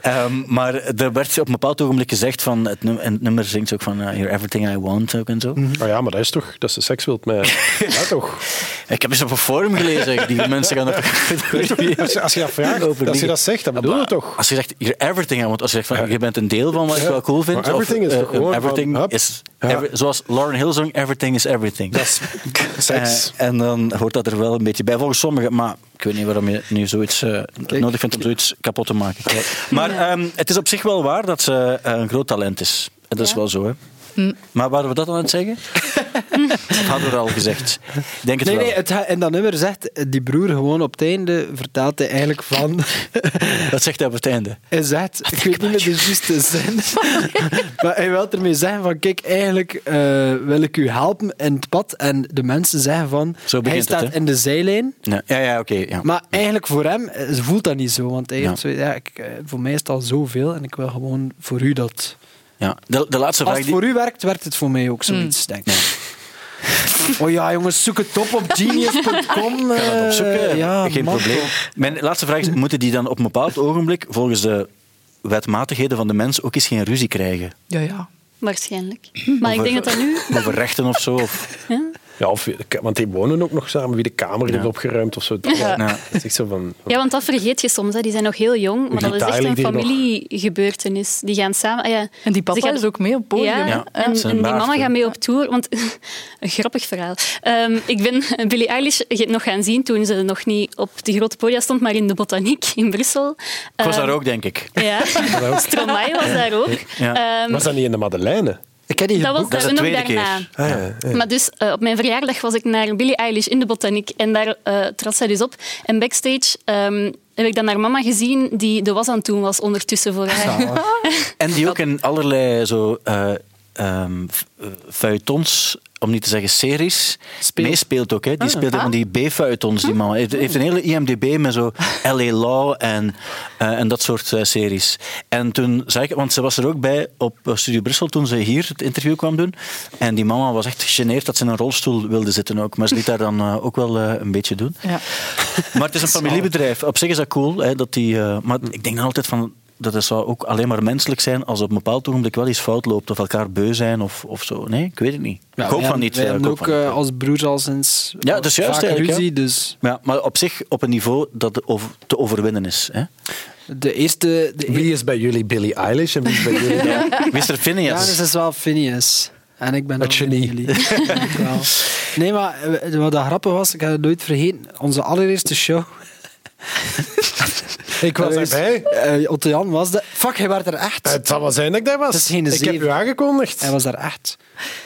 Ehm, maar er werd op een bepaald ogenblik gezegd van het nummer, en het nummer zingt ook van uh, You're everything I want ook en zo. Oh ja, maar dat is toch dat ze seks wilt met... ja, toch? Ik heb eens op een forum gelezen, die mensen gaan er Als je, als je dat vraagt, als je dat zegt, dan bedoel je toch? Als je zegt You're everything I want, als je zegt van je bent een deel van wat ik wel cool vind. Maar everything is toch gewoon everything van, is Ja. Every- zoals Lauren Hill zong, everything is everything. Dat is seks. Eh, en dan hoort dat er wel een beetje bij, volgens sommigen. Maar ik weet niet waarom je nu zoiets eh, nodig vindt om zoiets kapot te maken. Maar ehm, het is op zich wel waar dat ze eh, een groot talent is. En dat is wel zo, hè. Maar waren we dat aan het zeggen? dat hadden we al gezegd. Ik denk het Nee, wel. nee, het, in dat nummer zegt die broer gewoon op het einde, vertelt hij eigenlijk van... Dat zegt hij op het einde. Hij zegt, ik weet niet meer de juiste zin, maar hij wil ermee zeggen van, kijk, eigenlijk eh, wil ik u helpen in het pad. En de mensen zeggen van, Zo hij begint het, staat in de zijlijn. Ja, ja, ja oké. ja. Maar eigenlijk voor hem eh, ze voelt dat niet zo. Want hij Ja. heeft zo, ja, ik, eh, voor mij is het al zoveel en ik wil gewoon voor u dat... Ja. De, de laatste Als het die... voor u werkt, werkt het voor mij ook zoiets, denk ik. Oh ja, jongens, zoek het op op genius.com. Ik kan het opzoeken, eh, ja, geen Marco. probleem. Mijn laatste vraag is, moeten die dan op een bepaald ogenblik, volgens de wetmatigheden van de mens, ook eens geen ruzie krijgen? Ja, ja. Waarschijnlijk. Maar ik denk dat dat nu... Over rechten of zo? Of... Ja? Ja, of, want die wonen ook nog samen, wie de kamer heeft opgeruimd of zo. Dat, Ja. dat is zo van... Ja, want dat vergeet je soms. Hè. Die zijn nog heel jong, maar dat is echt een familiegebeurtenis. Die gaan samen... ah ja. En die papa Ze gaan- is ook mee op het podium. Ja? Ja. en, die mama gaat mee op tour. Want, een grappig verhaal. Ehm, ik ben Billie Eilish nog gaan zien toen ze nog niet op de grote podia stond, maar in de Botaniek in Brussel. Ik was Ehm, daar ook, denk ik. Ja, Stromae was daar ook. Ja. Ehm, Was dat niet in de Madeleine? Ik heb die dat was. Dat is de tweede daarna. keer. Ah, ja, ja. Maar dus eh, op mijn verjaardag was ik naar Billie Eilish in de botaniek en daar eh trad zij dus op. En backstage ehm, heb ik dan haar mama gezien die de was aan het doen was ondertussen voor haar. En die ook in allerlei zo, eh, feuilletons, om niet te zeggen series, meespeelt ook. Hè. Die speelt ook van die B-feuilletons, die man. Heeft, heeft een hele IMDb met zo L.A. Law en, eh, en dat soort eh, series. En toen zei ik, want ze was er ook bij op Studio Brussel toen ze hier het interview kwam doen. En die mama was echt gegeneerd dat ze in een rolstoel wilde zitten ook. Maar ze liet haar dan ook wel een beetje doen. Ja. Maar het is een familiebedrijf. Op zich is dat cool. Hè, dat die, maar ik denk dan altijd van... Dat het zou ook alleen maar menselijk zijn als op een bepaald ogenblik wel iets fout loopt of elkaar beu zijn of, of zo. Nee, ik weet het niet. Ja, ik hoop van niet. Wij eh, ik hebben ook van niet. eh, als broers al sinds Ja, dat is juist vaker eigenlijk, ruzie, ja. dus Ja, maar op zich op een niveau dat de over- te overwinnen is. Hè? de eerste... De Wie is bij jullie Billie Eilish en wie is bij jullie. Ja, Phineas. dus dat is wel Phineas. En ik ben genie. jullie. Nee, maar eh, wat dat grappig was, ik ga het nooit vergeten, onze allereerste show. Ik was Dus, erbij. eh, Otto Jan was de... Fuck, hij werd er echt. Het zal wel zijn dat ik daar was. Het is geen ik heb u aangekondigd. Hij was daar echt.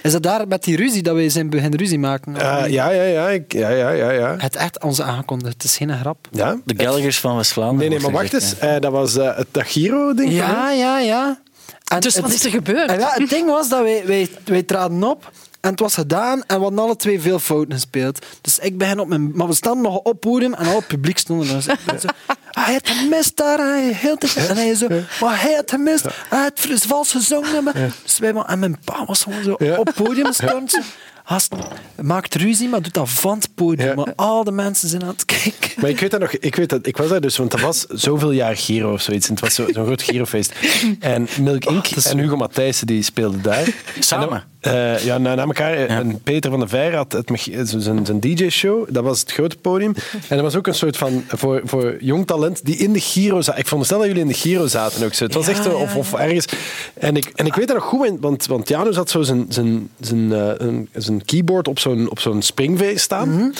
Is dat daar met die ruzie, dat wij zijn begin ruzie maken? Eh, ja, ja, ja, ik- ja, ja, ja, ja. Het echt ons aangekondigd, het is geen grap. ja. De Gallaghers van West-Vlaanderen. Nee, nee, maar wacht eens. Eh, dat was eh, het Dagiro-ding. Ja, ja, ja. En Dus wat het- is er gebeurd? En ja, het ding was dat wij, wij, wij traden op en het was gedaan en we hadden alle twee veel fouten gespeeld. Dus ik begin op mijn... Maar we stonden nog op het podium en al het publiek stond er. Dus ik ben zo, hij had gemist daar, hij heel te En hij zo, maar hij had gemist, hij had vals gezongen. Maar, dus wij, en mijn pa was gewoon zo op het podium stond. zo, Gast, maakt ruzie, maar doet dat van het podium. Maar al de mensen zijn aan het kijken. Maar ik weet dat nog, ik, weet dat, ik was daar dus, want dat was zoveel jaar Giro of zoiets. En het was zo- zo'n groot Girofeest. En Milk Inc. en Hugo Matthijssen die speelden daar. Samen? Eh, ja, na, na elkaar. En Peter van der Veer had het, mech- zijn, zijn DJ-show. Dat was het grote podium. En er was ook een soort van, voor, voor jong talent, die in de Giro zaten. Ik veronderstel dat jullie in de Giro zaten ook zo. Het was Ja, echt of, of ergens. En ik, en ik weet dat nog goed, want, want Janus had zo zijn, zijn, zijn, eh, een- zijn keyboard op zo'n, op zo'n springvee staan.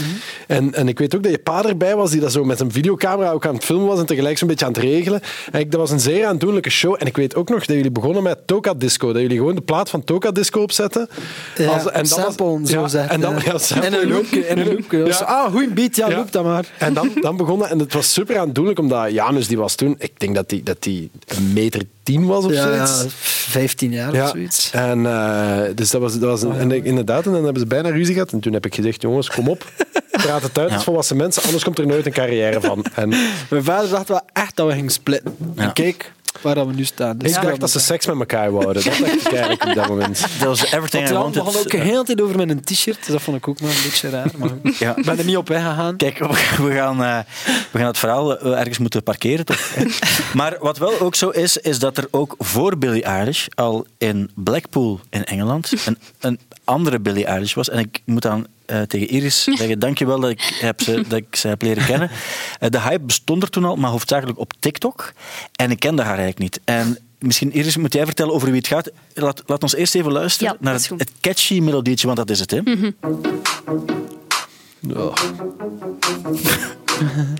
En, en ik weet ook dat je pa erbij was, die dat zo met zijn videocamera ook aan het filmen was en tegelijk zo'n beetje aan het regelen. En ik, dat was een zeer aandoenlijke show. En ik weet ook nog dat jullie begonnen met Toka Disco. Dat jullie gewoon de plaat van Toka Disco opzetten. Ja, Als- en dan sample, zo ja. En dan, ja, En een loopje, en een loopje. Ah, goeie beat, ja, loop dat maar. En dan, dan begonnen, en het was super aandoenlijk, omdat Janus die was toen, ik denk dat hij dat die een meter tien was of Ja, zoiets. ja, 15 jaar Ja, of zoiets. En, eh, dus dat was, dat was een, en inderdaad, en dan hebben ze bijna ruzie gehad. En toen heb ik gezegd, jongens, kom op, praat het uit als volwassen mensen, anders komt er nooit een carrière van. En Mijn vader dacht wel echt dat we gingen splitten. En kijk waar we nu staan. Dus ik dacht dat ze seks met elkaar wouden. Dat dacht ik eigenlijk op dat moment. Dat was everything I Want wanted. we hadden ook de hele tijd over met een t-shirt, dus dat vond ik ook wel een beetje raar. Maar Ja. ik ben er niet op weggegaan. Kijk, we gaan, eh, we gaan het verhaal eh, ergens moeten parkeren, toch? maar wat wel ook zo is, is dat er ook voor Billie Eilish al in Blackpool in Engeland een, een andere Billie Eilish was. En ik moet dan eh, tegen Iris zeggen, dankjewel dat ik, heb ze, dat ik ze heb leren kennen. Eh, de hype bestond er toen al, maar hoofdzakelijk op TikTok. En ik kende haar eigenlijk niet. En misschien, Iris, moet jij vertellen over wie het gaat? Laat, laat ons eerst even luisteren Ja, naar het, catchy melodietje, want dat is het, hè?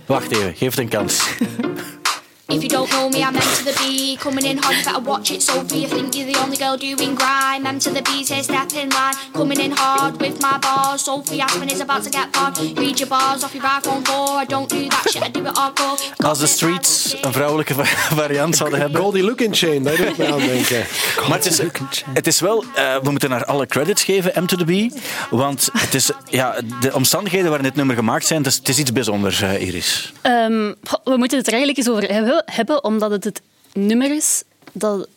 Wacht even, geef het een kans. If you don't know me, I'm M to the B. Coming in hot, you better watch it. Sophie, you think you're the only girl doing grime. M to the B, say step in line. Coming in hard with my bars. Sophie Aspen is about to get hard. Read your bars off your iPhone 4. I don't do that shit, I do it hardcore. Als de Streets een vrouwelijke va- variant zouden hebben. Goldie Look in Chain, daar doe ik me aan denken. Maar het is, het is wel, eh, we moeten haar alle credits geven, M to the B. Want het is, ja, de omstandigheden waarin dit nummer gemaakt zijn, het is, het is iets bijzonders, eh, Iris. Ehm, goh, we moeten het er eigenlijk eens over hebben, hebben, omdat het het nummer is dat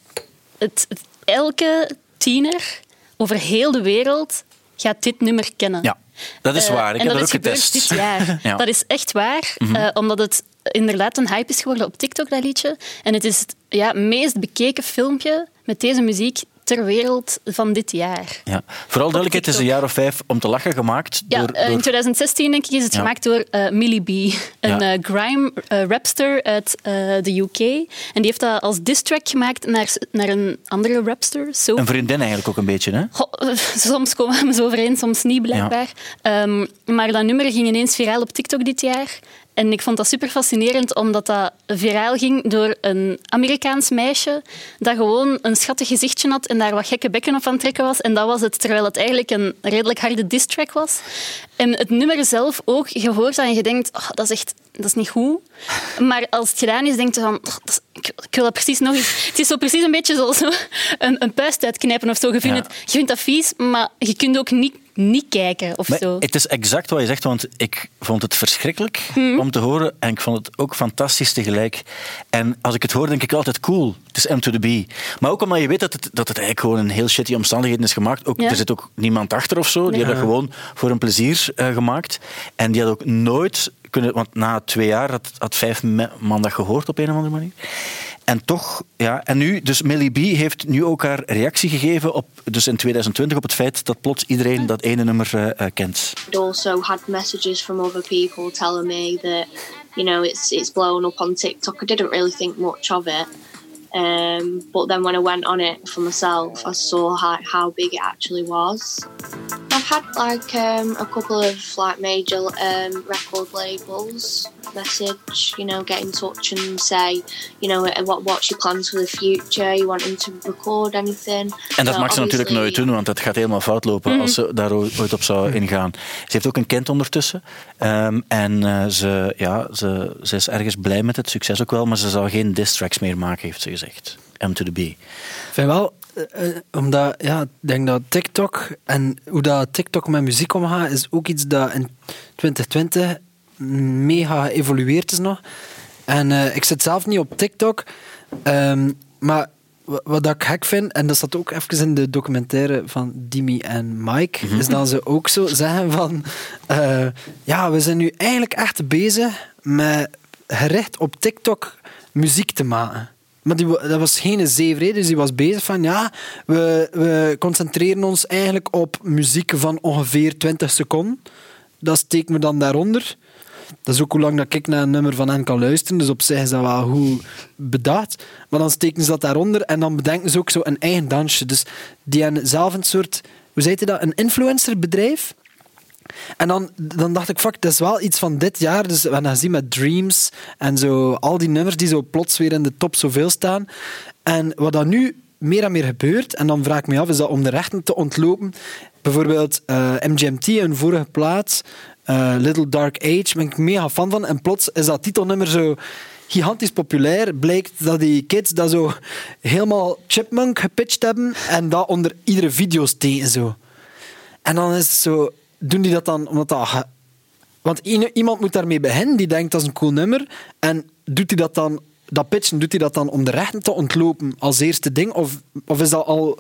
het, het- elke tiener over heel de wereld gaat dit nummer kennen. Ja, dat is Eh, waar. Ik en heb dat dat ook getest. dit jaar. Ja. Dat is echt waar, Mhm. eh, omdat het inderdaad een hype is geworden op TikTok, dat liedje. En het is het ja, meest bekeken filmpje met deze muziek ter wereld van dit jaar. Ja. Vooral duidelijkheid, het is een jaar of vijf om te lachen gemaakt. Ja, door, eh, in door- 2016 denk ik is het Ja. gemaakt door eh, Millie B, een Ja. eh, grime rapster uit de UK. En die heeft dat als diss track gemaakt naar, naar een andere rapster, Sophie. Een vriendin eigenlijk ook een beetje, hè? Goh, soms komen we zo overeen, soms niet blijkbaar. Ehm, maar dat nummer ging ineens viraal op TikTok dit jaar. En ik vond dat super fascinerend, omdat dat viraal ging door een Amerikaans meisje dat gewoon een schattig gezichtje had en daar wat gekke bekken op aan het trekken was. En dat was het, terwijl het eigenlijk een redelijk harde diss track was. En het nummer zelf ook, je hoort dat en je denkt, oh, dat is echt dat is niet goed. Maar als het gedaan is, denk je van, oh, is- ik, ik wil dat precies nog eens. Het is zo precies een beetje zoals zo een, een puist uitknijpen of zo. Je vindt, Ja. het, je vindt dat vies, maar je kunt ook niet, niet kijken of Maar zo. het is exact wat je zegt, want ik vond het verschrikkelijk Mhm. om te horen en ik vond het ook fantastisch tegelijk. En als ik het hoor, denk ik altijd cool. Het is M to the B. Maar ook omdat je weet dat het, dat het eigenlijk gewoon in heel shitty omstandigheden is gemaakt. Ook, Ja. Er zit ook niemand achter of zo. Die hebben dat gewoon voor een plezier eh, gemaakt. En die had ook nooit kunnen, want na twee jaar had, had vijf man dat gehoord op een of andere manier. En toch, ja, en nu, dus Millie B heeft nu ook haar reactie gegeven op, dus in 2020 op het feit dat plots iedereen dat ene nummer eh, kent. I'd also had messages from other people telling me that you know it's it's blown up on TikTok. I didn't really think much of it, um, but then when I went on it for myself, I saw how, how big it actually was. I've had like um, a couple of like major um, record labels message, you know, get in touch and say, you know, uh, what what's your plans for the future? You want them to record anything? En dat So mag ze natuurlijk nooit doen, want dat gaat helemaal fout lopen Mhm. als ze daar oo- ooit op zou ingaan. Ze heeft ook een kind ondertussen. Ehm, en eh, ze, ja, ze, ze is ergens blij met het succes ook wel, maar ze zal geen diss tracks meer maken, heeft ze gezegd. M to the B. Vind wel, eh, eh, omdat ja, ik denk dat TikTok en hoe dat TikTok met muziek omgaat, is ook iets dat in 2020 mega geëvolueerd is nog. En eh, ik zit zelf niet op TikTok, ehm, maar wa- wat ik gek vind, en dat zat ook even in de documentaire van Dimi en Mike, Mhm. is dat ze ook zo zeggen van, ja, we zijn nu eigenlijk echt bezig met gericht op TikTok muziek te maken. Maar die, dat was geen zeverheid, dus die was bezig van, ja, we, we concentreren ons eigenlijk op muziek van ongeveer 20 seconden. Dat steken we dan daaronder. Dat is ook hoe lang dat ik naar een nummer van hen kan luisteren. Dus op zich is dat wel goed bedacht. Maar dan steken ze dat daaronder en dan bedenken ze ook zo een eigen dansje. Dus die hebben zelf een soort, hoe zei je dat, een influencerbedrijf. En dan, dan dacht ik, fuck, dat is wel iets van dit jaar. Dus we hebben gezien met Dreams en zo, al die nummers die zo plots weer in de top zoveel staan. En wat dan nu meer en meer gebeurt, en dan vraag ik me af, is dat om de rechten te ontlopen? Bijvoorbeeld eh, MGMT, een vorige plaats, eh, Little Dark Age, ben ik mega fan van. En plots is dat titelnummer zo gigantisch populair. Blijkt dat die kids dat zo helemaal chipmunk gepitcht hebben en dat onder iedere video steken zo. En dan is het zo, doen die dat dan omdat dat. Want iemand moet daarmee beginnen, die denkt dat is een cool nummer. En doet hij dat dan, dat pitchen, doet hij dat dan om de rechten te ontlopen als eerste ding? Of, of is dat al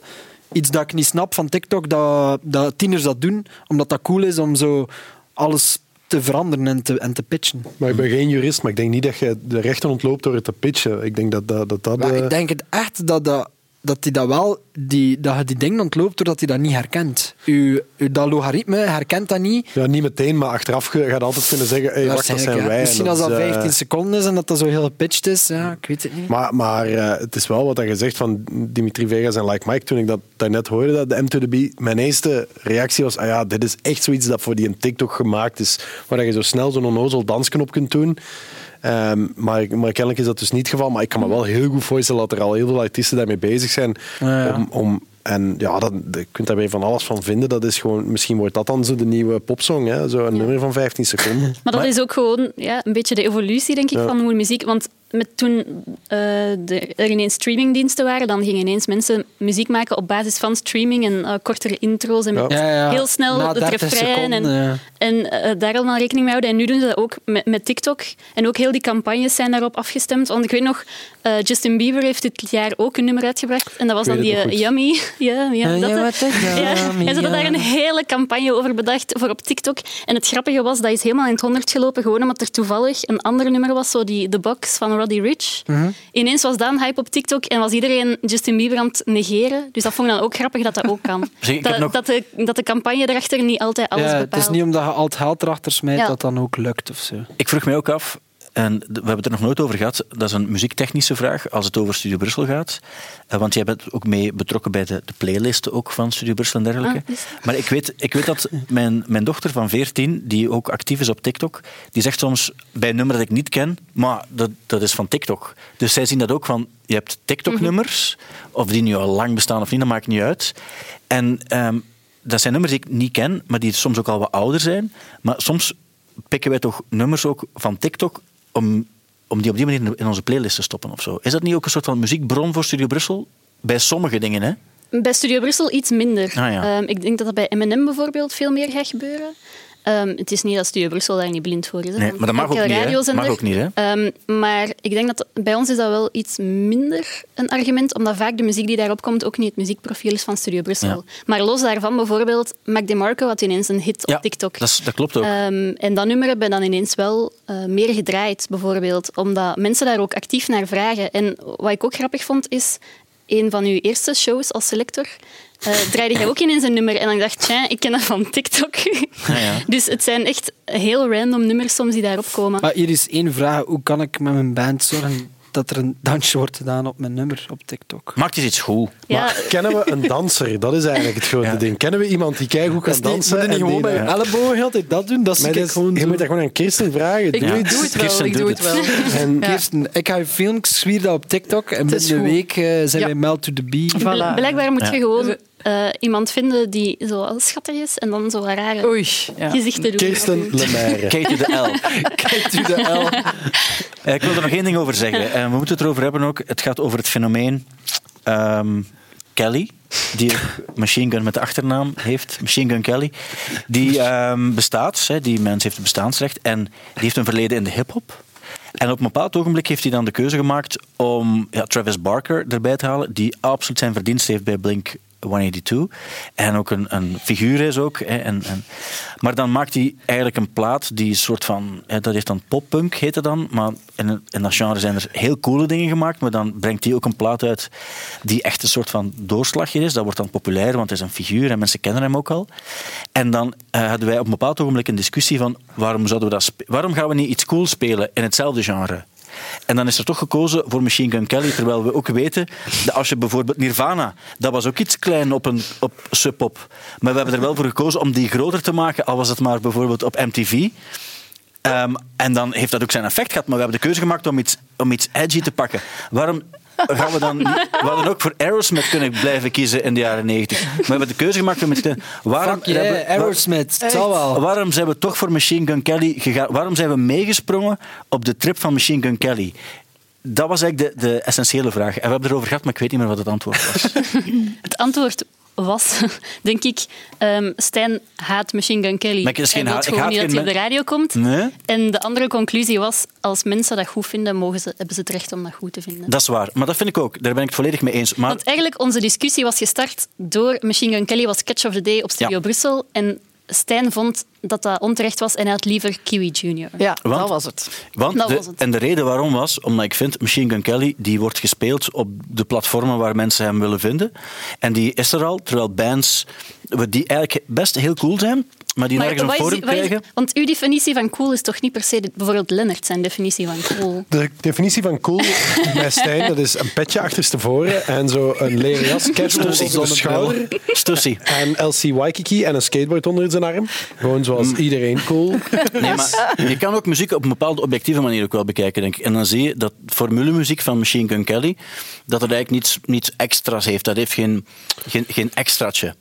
iets dat ik niet snap van TikTok, dat, dat tieners dat doen, omdat dat cool is om zo alles te veranderen en te, en te pitchen? Maar ik ben geen jurist, maar ik denk niet dat je de rechten ontloopt door het te pitchen. Ik denk dat dat... dat, dat Maar eh, ik denk het echt dat, dat, dat hij dat wel, die, dat je die dingen ontloopt doordat hij dat niet herkent. U, u, dat logaritme herkent dat niet. Ja, niet meteen, maar achteraf ga je altijd kunnen zeggen, hey, wacht, dat zijn ja. wij. En Misschien als dat is, eh, 15 seconden is en dat dat zo heel gepitcht is. Ja, ik weet het niet. Maar, maar eh, het is wel wat je zegt van Dimitri Vegas en Like Mike. Toen ik dat daarnet hoorde, dat de M2B, mijn eerste reactie was: ah ja, dit is echt zoiets dat voor die een TikTok gemaakt is. Waar je zo snel zo'n onnozel dansknop kunt doen. Ehm, maar, maar kennelijk is dat dus niet het geval. Maar ik kan me wel heel goed voorstellen dat er al heel veel artiesten daarmee bezig zijn. Ja, ja. Om, om, en ja, dat, je kunt daar weer van alles van vinden. Dat is gewoon, misschien wordt dat dan zo de nieuwe popsong. Hè? Zo een nummer van 15 seconden. Maar dat is ook gewoon ja, een beetje de evolutie, denk ik, Ja. van hoe muziek... Want met toen eh, de, er ineens streamingdiensten waren, dan gingen ineens mensen muziek maken op basis van streaming en eh, kortere intro's en met Ja, ja. heel snel Na het 30 refrein. En, seconden, ja. en eh, daar allemaal rekening mee houden. En nu doen ze dat ook met, met TikTok. En ook heel die campagnes zijn daarop afgestemd. Want ik weet nog, Justin Bieber heeft dit jaar ook een nummer uitgebracht. En dat was dan die. Yummy. Ja, ja, dat, ja, ze hadden daar een hele campagne over bedacht voor op TikTok. En het grappige was, dat is helemaal in het honderd gelopen, gewoon omdat er toevallig een ander nummer was, zo die The Box van Roddy Rich. Mhm. Ineens was dat een hype op TikTok en was iedereen Justin Bieber aan het negeren. Dus dat vond ik dan ook grappig dat dat ook kan. Zeg, dat, nog- dat, de, dat de campagne erachter niet altijd alles Ja, het bepaalt. is niet omdat je al het geld erachter smijt Ja. dat dan ook lukt of zo. Ik vroeg mij ook af, en we hebben het er nog nooit over gehad, dat is een muziektechnische vraag als het over Studio Brussel gaat. Eh, Want jij bent ook mee betrokken bij de, de playlisten ook van Studio Brussel en dergelijke. Ah, is maar ik weet, ik weet dat mijn, mijn dochter van 14, die ook actief is op TikTok, die zegt soms bij een nummer dat ik niet ken, maar dat, dat is van TikTok. Dus zij zien dat ook van, je hebt TikTok-nummers, of die nu al lang bestaan of niet, dat maakt niet uit. En ehm, dat zijn nummers die ik niet ken, maar die soms ook al wat ouder zijn. Maar soms pikken wij toch nummers ook van TikTok om, om die op die manier in- onze playlist te stoppen of zo. Is dat niet ook een soort van muziekbron voor Studio Brussel? Bij sommige dingen, hè? Bij Studio Brussel iets minder. Ah, ja. Ehm, ik denk dat dat bij M&M bijvoorbeeld veel meer gaat gebeuren. Ehm, het is niet dat Studio Brussel daar niet blind voor is. Nee, maar dat mag ook niet. Mag ook niet, hè? Ehm, maar ik denk dat bij ons is dat wel iets minder een argument, omdat vaak de muziek die daarop komt ook niet het muziekprofiel is van Studio Brussel. Ja. Maar los daarvan bijvoorbeeld, Mac DeMarco had ineens een hit Ja, op TikTok. Dat, is- dat klopt ook. Ehm, en dat nummer hebben dan ineens wel eh, meer gedraaid, bijvoorbeeld. Omdat mensen daar ook actief naar vragen. En wat ik ook grappig vond, is een van uw eerste shows als selector. Eh draaide jij ook ineens een nummer en dan dacht ik, tja, ik ken dat van TikTok. dus het zijn echt heel random nummers soms die daarop komen. Maar hier is één vraag. Hoe kan ik met mijn band zorgen dat er een dansje wordt gedaan op mijn nummer op TikTok? Maakt eens iets goed. Ja. Maar kennen we een danser? Dat is eigenlijk het grote ding. Kennen we iemand die keigoed kan dansen? moet je niet en gewoon bij je eh, ellebogen altijd dat doen? Dat is- gewoon je zo. moet dat gewoon aan Kirsten vragen. Ik doe het wel, Kirsten ik doe het wel. En Kirsten, ik ga je filmpjes zwier dat op TikTok en Het binnen een goed. week eh, zijn Ja. wij meld to the bee. Voilà. Blijkbaar moet Ja. je gewoon eh, iemand vinden die zo schattig is en dan zo rare Oei. Ja. gezichten doen. Kirsten Lemaire. Kijk to de L. Kijk u de L. Eh, Ik wil er nog één ding over zeggen. Eh, we moeten het erover hebben ook. Het gaat over het fenomeen ehm, Kelly, die Machine Gun met de achternaam heeft. Machine Gun Kelly. Die ehm, bestaat, hè, die mens heeft een bestaansrecht en die heeft een verleden in de hip-hop. En op een bepaald ogenblik heeft hij dan de keuze gemaakt om ja, Travis Barker erbij te halen, die absoluut zijn verdienst heeft bij Blink 182. En ook een, een figuur is ook. Hè, en, en, maar dan maakt hij eigenlijk een plaat die een soort van... Hè, dat heeft dan poppunk, heet dan. Maar in, in dat genre zijn er heel coole dingen gemaakt. Maar dan brengt hij ook een plaat uit die echt een soort van doorslagje is. Dat wordt dan populair, want het is een figuur en mensen kennen hem ook al. En dan eh, hadden wij op een bepaald ogenblik een discussie van waarom, zouden we dat waarom gaan we niet iets cools spelen in hetzelfde genre? En dan is er toch gekozen voor Machine Gun Kelly, terwijl we ook weten dat als je bijvoorbeeld Nirvana, dat was ook iets klein op, een, op Sub Pop. Maar we hebben er wel voor gekozen om die groter te maken, al was het maar bijvoorbeeld op MTV. Ehm, en dan heeft dat ook zijn effect gehad, maar we hebben de keuze gemaakt om iets, om iets edgy te pakken. Waarom gaan we dan niet, we hadden ook voor Aerosmith kunnen blijven kiezen in de jaren 90. Maar we hebben de keuze gemaakt om te... Waarom Fuck yeah, hebben Aerosmith, het zal wel. Waarom zijn we toch voor Machine Gun Kelly gegaan? Waarom zijn we meegesprongen op de trip van Machine Gun Kelly? Dat was eigenlijk de, de essentiële vraag. En we hebben erover gehad, maar ik weet niet meer wat het antwoord was. Het antwoord was, denk ik, ehm Stijn haat Machine Gun Kelly. Maar ik is geen haat- gewoon haat niet dat hij op de radio komt. Nee? En de andere conclusie was, als mensen dat goed vinden, mogen ze, hebben ze het recht om dat goed te vinden. Dat is waar. Maar dat vind ik ook. Daar ben ik het volledig mee eens. Maar Want eigenlijk, onze discussie was gestart door Machine Gun Kelly was Catch of the Day op Studio Ja. Brussel. En Stijn vond dat dat onterecht was en hij had liever Kiwi Junior. Ja, Want- dat was het. Want Dat de, was het. En de reden waarom was, omdat ik vind, Machine Gun Kelly, die wordt gespeeld op de platformen waar mensen hem willen vinden. En die is er al, terwijl bands die eigenlijk best heel cool zijn, maar die nergens een forum krijgen. want uw definitie van cool is toch niet per se... de- Bijvoorbeeld Lennart zijn definitie van cool. De definitie van cool bij Stijn, dat is een petje achterstevoren en zo een leren jas, casual over de schouder. Stussie. En LC Waikiki en een skateboard onder zijn arm. Gewoon zoals iedereen cool. Nee, maar je kan ook muziek op een bepaalde objectieve manier ook wel bekijken, denk ik. En dan zie je dat formulemuziek van Machine Gun Kelly, dat het eigenlijk niets, niets extra's heeft. Dat heeft geen, geen, geen extraatje.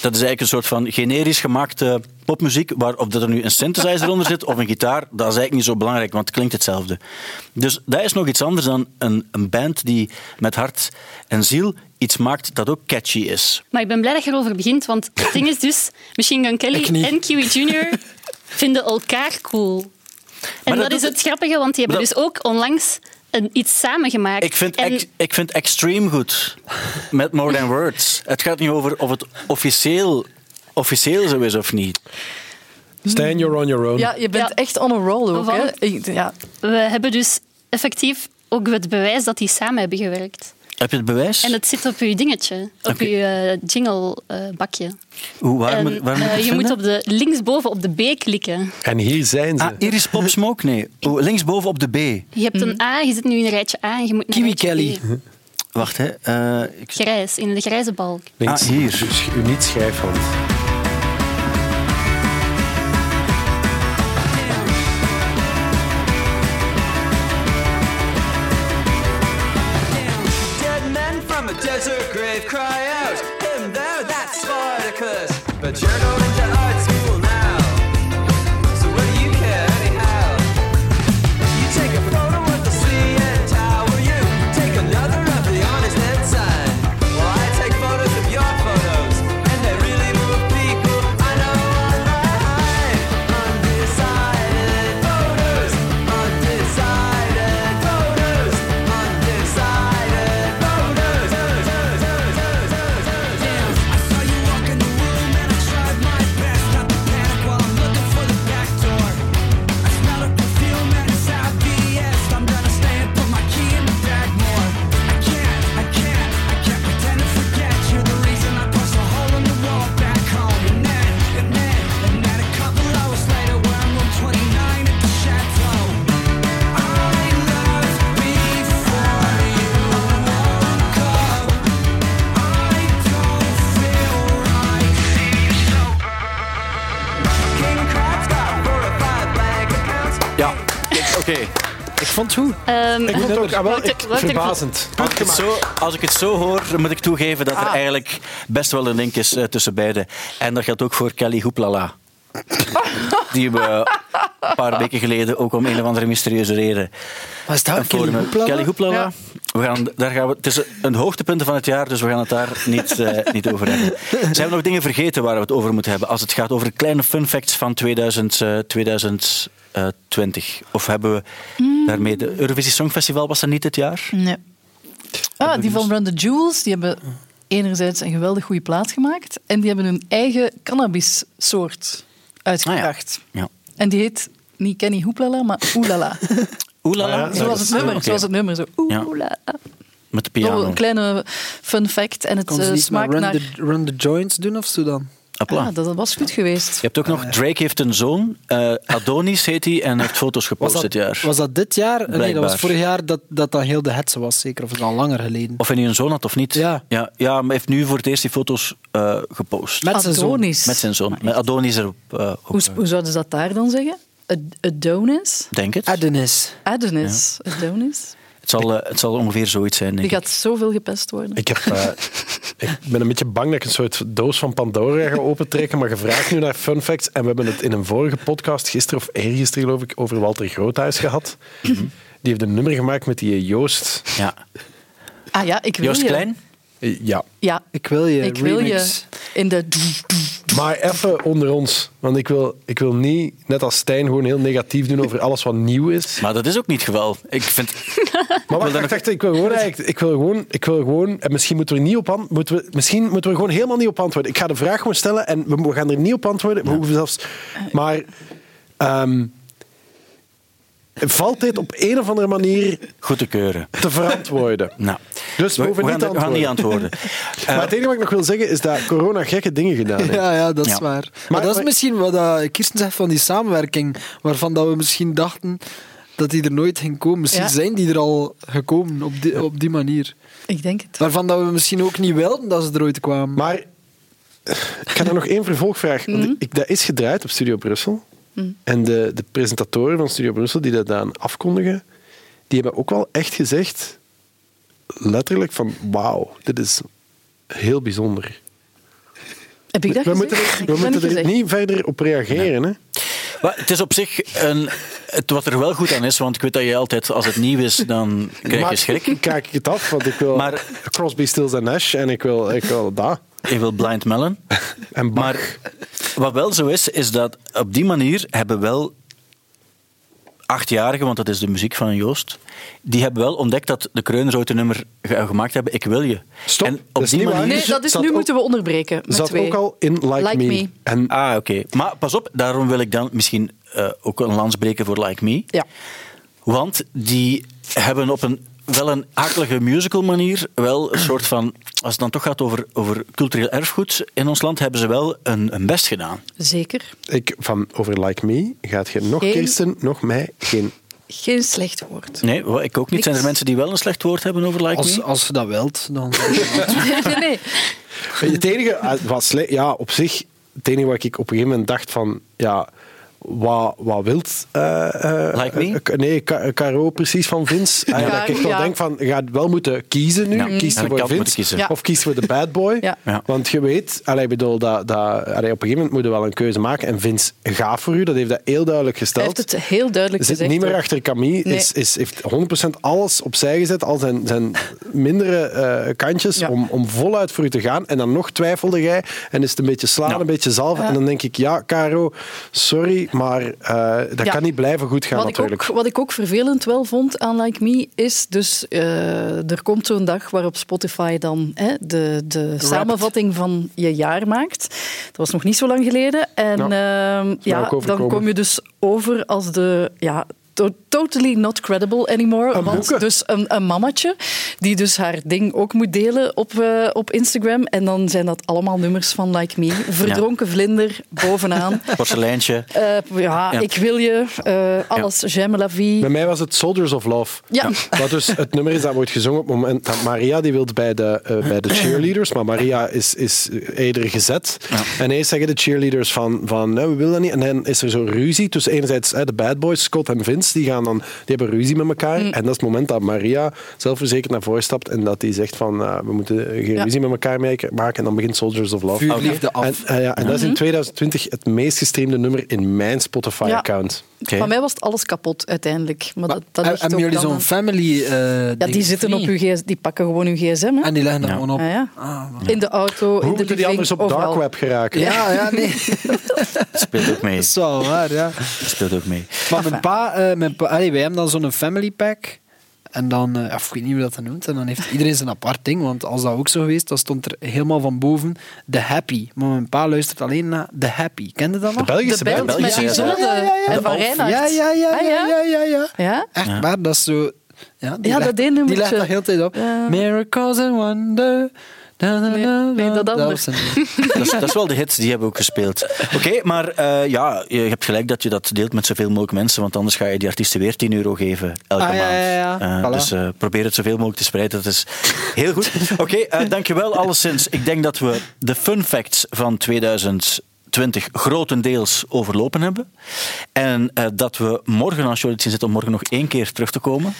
Dat is eigenlijk een soort van generisch gemaakte popmuziek, waar of dat er nu een synthesizer onder zit of een gitaar, dat is eigenlijk niet zo belangrijk, want het klinkt hetzelfde. Dus dat is nog iets anders dan een, een band die met hart en ziel iets maakt dat ook catchy is. Maar ik ben blij dat je erover begint, want het ding is dus... Machine Gun Kelly en Kiwi Junior vinden elkaar cool. En dat dat, is het grappige, want die hebben dat- dus ook onlangs een, iets samengemaakt. Ik vind, En- ex- ik vind Extreme goed. Met More Than Words. Het gaat niet over of het officieel, officieel zo is of niet. Stijn, you're on your own. Ja, je bent echt on a roll ook. Hè? Ja. We hebben dus effectief ook het bewijs dat die samen hebben gewerkt. Heb je het bewijs? En het zit op uw dingetje, op uw eh, jingle-bakje. Hoe, waar, moet, waar moet ik het je vinden? moet op de, linksboven op de B klikken. En hier zijn ze. Ah, Iris Pop Smoke? Nee. Oh, linksboven op de B. Je hebt een A, je zit nu in een rijtje A en je moet naar Kiwi Kelly. B. Wacht, hè. Eh, ik... Grijs, in de grijze balk. Links. Ah, hier. Dus u niet schrijfhand. But you're going to ik vond het ook wel, verbazend. Als ik, zo, als ik, het zo, hoor, moet ik toegeven dat er ah. eigenlijk best wel een link is eh, tussen beiden. En dat geldt ook voor Kelly Hoeplala. Die we een paar weken geleden ook om een of andere mysterieuze reden. Was dat Kelly Hoeplala? Kelly Hoeplala. We gaan, daar gaan we, het is een hoogtepunt van het jaar, dus we gaan het daar niet, eh, niet over hebben. Zijn hebben nog dingen vergeten waar we het over moeten hebben? Als het gaat over kleine fun facts van 2000, 2000 eh, eh, 20? Of hebben we daarmee... De Eurovisie Songfestival was dat niet dit jaar? Nee. Ah, die van dus- Ronde Jewels, die hebben enerzijds een geweldig goede plaat gemaakt en die hebben hun eigen cannabissoort uitgebracht. Ah, ja. En die heet niet Kenny Hoeplala, maar Oelala. Oelala? Ah, zoals het nummer, okay. zoals het nummer, zo Met de piano. Nog een kleine fun fact. En het Kon ze eh, niet smaakt naar... the, run the joints doen of zo dan? Hopla. Ah, dat was goed geweest. Je hebt ook nog, Drake heeft een zoon, eh, Adonis heet hij, en heeft foto's gepost dat, dit jaar. was dat dit jaar? Nee, dat was vorig jaar dat dat, dan heel de hetze was, zeker. Of is dat al langer geleden? Of hij nu een zoon had of niet. Ja. Ja, ja maar hij heeft nu voor het eerst die foto's eh, gepost. Met zijn zoon. Met zijn zoon. Met Adonis erop. op, Hoe, hoe zouden ze dat daar dan zeggen? Ad- Adonis? denk het. Adonis. Adonis. Adonis. Het zal, eh, het zal ongeveer zoiets zijn, denk Die ik. gaat zoveel gepest worden. Ik, heb, eh, ik ben een beetje bang dat ik een soort doos van Pandora ga opentrekken, maar gevraagd nu naar fun facts. En we hebben het in een vorige podcast, gisteren of eergisteren geloof ik, over Walter Groothuis gehad. Die heeft een nummer gemaakt met die Joost. Ja. Ah ja, ik wil Joost je. Klein? Ja. Ja, Ik wil je. ik wil remix. je in de... Maar even onder ons, want ik wil, ik wil niet, net als Stijn, gewoon heel negatief doen over alles wat nieuw is. Maar dat is ook niet het geval. Ik vind... Maar wacht, wacht, wacht, ik wil gewoon eigenlijk, ik wil gewoon, ik wil gewoon, en misschien moeten we er niet op an- moeten we, misschien moeten we gewoon helemaal niet op antwoorden. Ik ga de vraag gewoon stellen en we, we gaan er niet op antwoorden. We hoeven zelfs, maar ehm, valt dit op een of andere manier Goed te keuren. te verantwoorden? Nou, Dus we, we, hoeven we niet gaan, te we gaan niet antwoorden. antwoorden. maar het enige wat ik nog wil zeggen is dat corona gekke dingen gedaan heeft. Ja, ja, dat is Ja. waar. Maar, Maar- dat is maar- misschien wat eh, Kirsten zegt van die samenwerking, waarvan dat we misschien dachten dat die er nooit ging komen. Misschien Ja. zijn die er al gekomen op die, op die manier. Ik denk het. Waarvan dat we misschien ook niet wilden dat ze er ooit kwamen. Maar ik ga er nog één vervolgvraag. Want ik, dat is gedraaid op Studio Brussel. En de, de presentatoren van Studio Brussel die dat dan afkondigen, die hebben ook wel echt gezegd, letterlijk van wauw, dit is heel bijzonder. Heb ik dat we gezegd? moeten, er, we moeten er niet verder op reageren. Hè? Maar het is op zich een, het, wat er wel goed aan is, want ik weet dat je altijd, als het nieuw is, dan krijg je Maar schrik. Kijk ik het af, want ik wil Maar- Crosby, Stills en Nash en ik wil, ik wil dat. Je wil Blind Melon. En Bach. Maar wat wel zo is, is dat op die manier hebben wel achtjarigen, want dat is de muziek van Joost, die hebben wel ontdekt dat de Kreuners ooit een nummer ge- gemaakt hebben, Ik wil je. Stop, En dat op is die manier... Nee, dat is, Zat nu ook- moeten we onderbreken met zat twee. ook al in Like, Like Me. Me. En Ah, oké. Maar pas op, daarom wil ik dan misschien eh, ook een lans breken voor Like Me. Ja. Want die hebben op een wel een akelige musical manier wel een soort van... Als het dan toch gaat over, over cultureel erfgoed in ons land, hebben ze wel een, een best gedaan. Zeker. ik, van over Like Me gaat je nog Geen- Kirsten, nog mij geen Geen slecht woord. Nee, ik ook niet. Zijn er mensen die wel een slecht woord hebben over Like Als, Me? als je dat wilt, dan... nee, nee. Het enige eh, wat sle- ja, op zich, het enige wat ik op een gegeven moment dacht van, ja, wat, wat wilt... eh, eh, Like me? nee, Ca- Caro precies van Vince. Dat ik wel ja. denk van, je gaat wel moeten kiezen nu. Ja. Kies Ja, je ik voor Vince kiezen. Of kies je voor de bad boy. Ja. Ja. Want je weet, allee, ik bedoel, dat, dat, allee, op een gegeven moment moet je wel een keuze maken. En Vince gaat voor u, dat heeft dat heel duidelijk Hij gesteld. heeft het heel duidelijk zit gezegd. niet meer hoor. achter Camille. Nee. Is, is, heeft 100% alles opzij gezet. Al zijn, zijn mindere eh, kantjes Ja. om, om voluit voor u te gaan. En dan nog twijfelde jij. En is het een beetje slaan, Ja. een beetje zalven. En dan denk ik, ja, Caro, sorry, maar eh, dat Ja. kan niet blijven goed gaan Wat ik, natuurlijk. ook, wat ik ook vervelend wel vond aan Like Me is dus eh, er komt zo'n dag waarop Spotify dan hè, de, de samenvatting van je jaar maakt. Dat was nog niet zo lang geleden. En Ja, ehm, ja, dan kom je dus over als de ja, to- totally not credible anymore. Een want boeken. dus een, een mamatje die dus haar ding ook moet delen op, eh, op Instagram. En dan zijn dat allemaal nummers van Like Me. Verdronken vlinder bovenaan. Porseleintje. Eh, ja, Ja. ik wil je. eh, alles. J'aime la vie. Bij mij was het Soldiers of Love. Ja. Wat dus het nummer is dat wordt gezongen op het moment dat Maria die wil bij de, eh, bij de cheerleaders, maar Maria is, is eerder gezet. En eerst zeggen de cheerleaders van, van nee, we willen dat niet. En dan is er zo ruzie tussen enerzijds hè, de bad boys, Scott en Vince, die, gaan dan, die hebben ruzie met elkaar. En dat is het moment dat Maria zelfverzekerd naar voren stapt en dat die zegt van eh, we moeten geen Ja. ruzie met elkaar maken. En dan begint Soldiers of Love. Vuurliefde af. En, eh, ja, en dat is in 2020 het meest gestreamde nummer in mijn Spotify-account. Oké. Van mij was het alles kapot uiteindelijk. Maar dat, dat En- ligt Hebben jullie zo'n family... eh, Ja, ding, die zitten op uw gsm, die pakken gewoon uw gsm. Hè? En die leggen er gewoon op. Ah, ja. Ah, In de auto, Hoe in de moeten die living, anders op overal. dark web geraken? Ja, ja, nee. Speelt ook mee. Dat is wel waar, ja. Speelt ook mee. Maar mijn pa, eh, mijn pa allee, wij hebben dan zo'n family pack. En dan, eh, of ik weet niet hoe dat dan noemt. En dan heeft iedereen zijn apart ding. Want als dat ook zo geweest, dan stond er helemaal van boven The Happy. Maar mijn pa luistert alleen naar The Happy. Kende dat nog? De Belgische De band band. met en van. Ja, ja, ja, Ah, ja, ja, ja, ja. Ja? Echt Ja. waar, dat is zo... Ja, die Ja, legt- dat. Die legt dat heel tijd op. Ja. Miracles and wonder. Nee, da, nee, dat da. anders. een- Dat is, dat is wel de hits, die hebben we ook gespeeld. Oké, maar eh, ja, je hebt gelijk dat je dat deelt met zoveel mogelijk mensen, want anders ga je die artiesten weer 10 euro geven elke Ah, ja, maand. ja, ja. Eh, Voilà. Dus eh, probeer het zoveel mogelijk te spreiden. Dat is heel goed. Oké, eh, dankjewel alleszins. Ik denk dat we de fun facts van 2020 grotendeels overlopen hebben. En eh, dat we morgen, als je het zien zit, om morgen nog één keer terug te komen.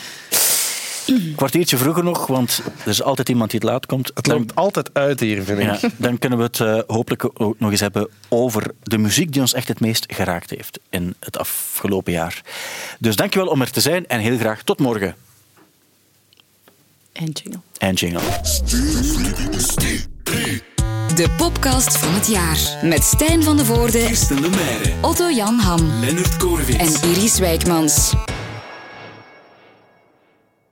Een kwartiertje vroeger nog, want er is altijd iemand die het laat komt. Het Dan- loopt altijd uit hier, vind ik. ja, dan kunnen we het eh, hopelijk ook nog eens hebben over de muziek die ons echt het meest geraakt heeft in het afgelopen jaar. Dus dankjewel om er te zijn en heel graag tot morgen. En jingle. En jingle. De podcast van het jaar. Met Stijn van de Voorde, Kirsten Lemaire. Otto Jan Ham Leonard Koorwits. en Iris Wijkmans.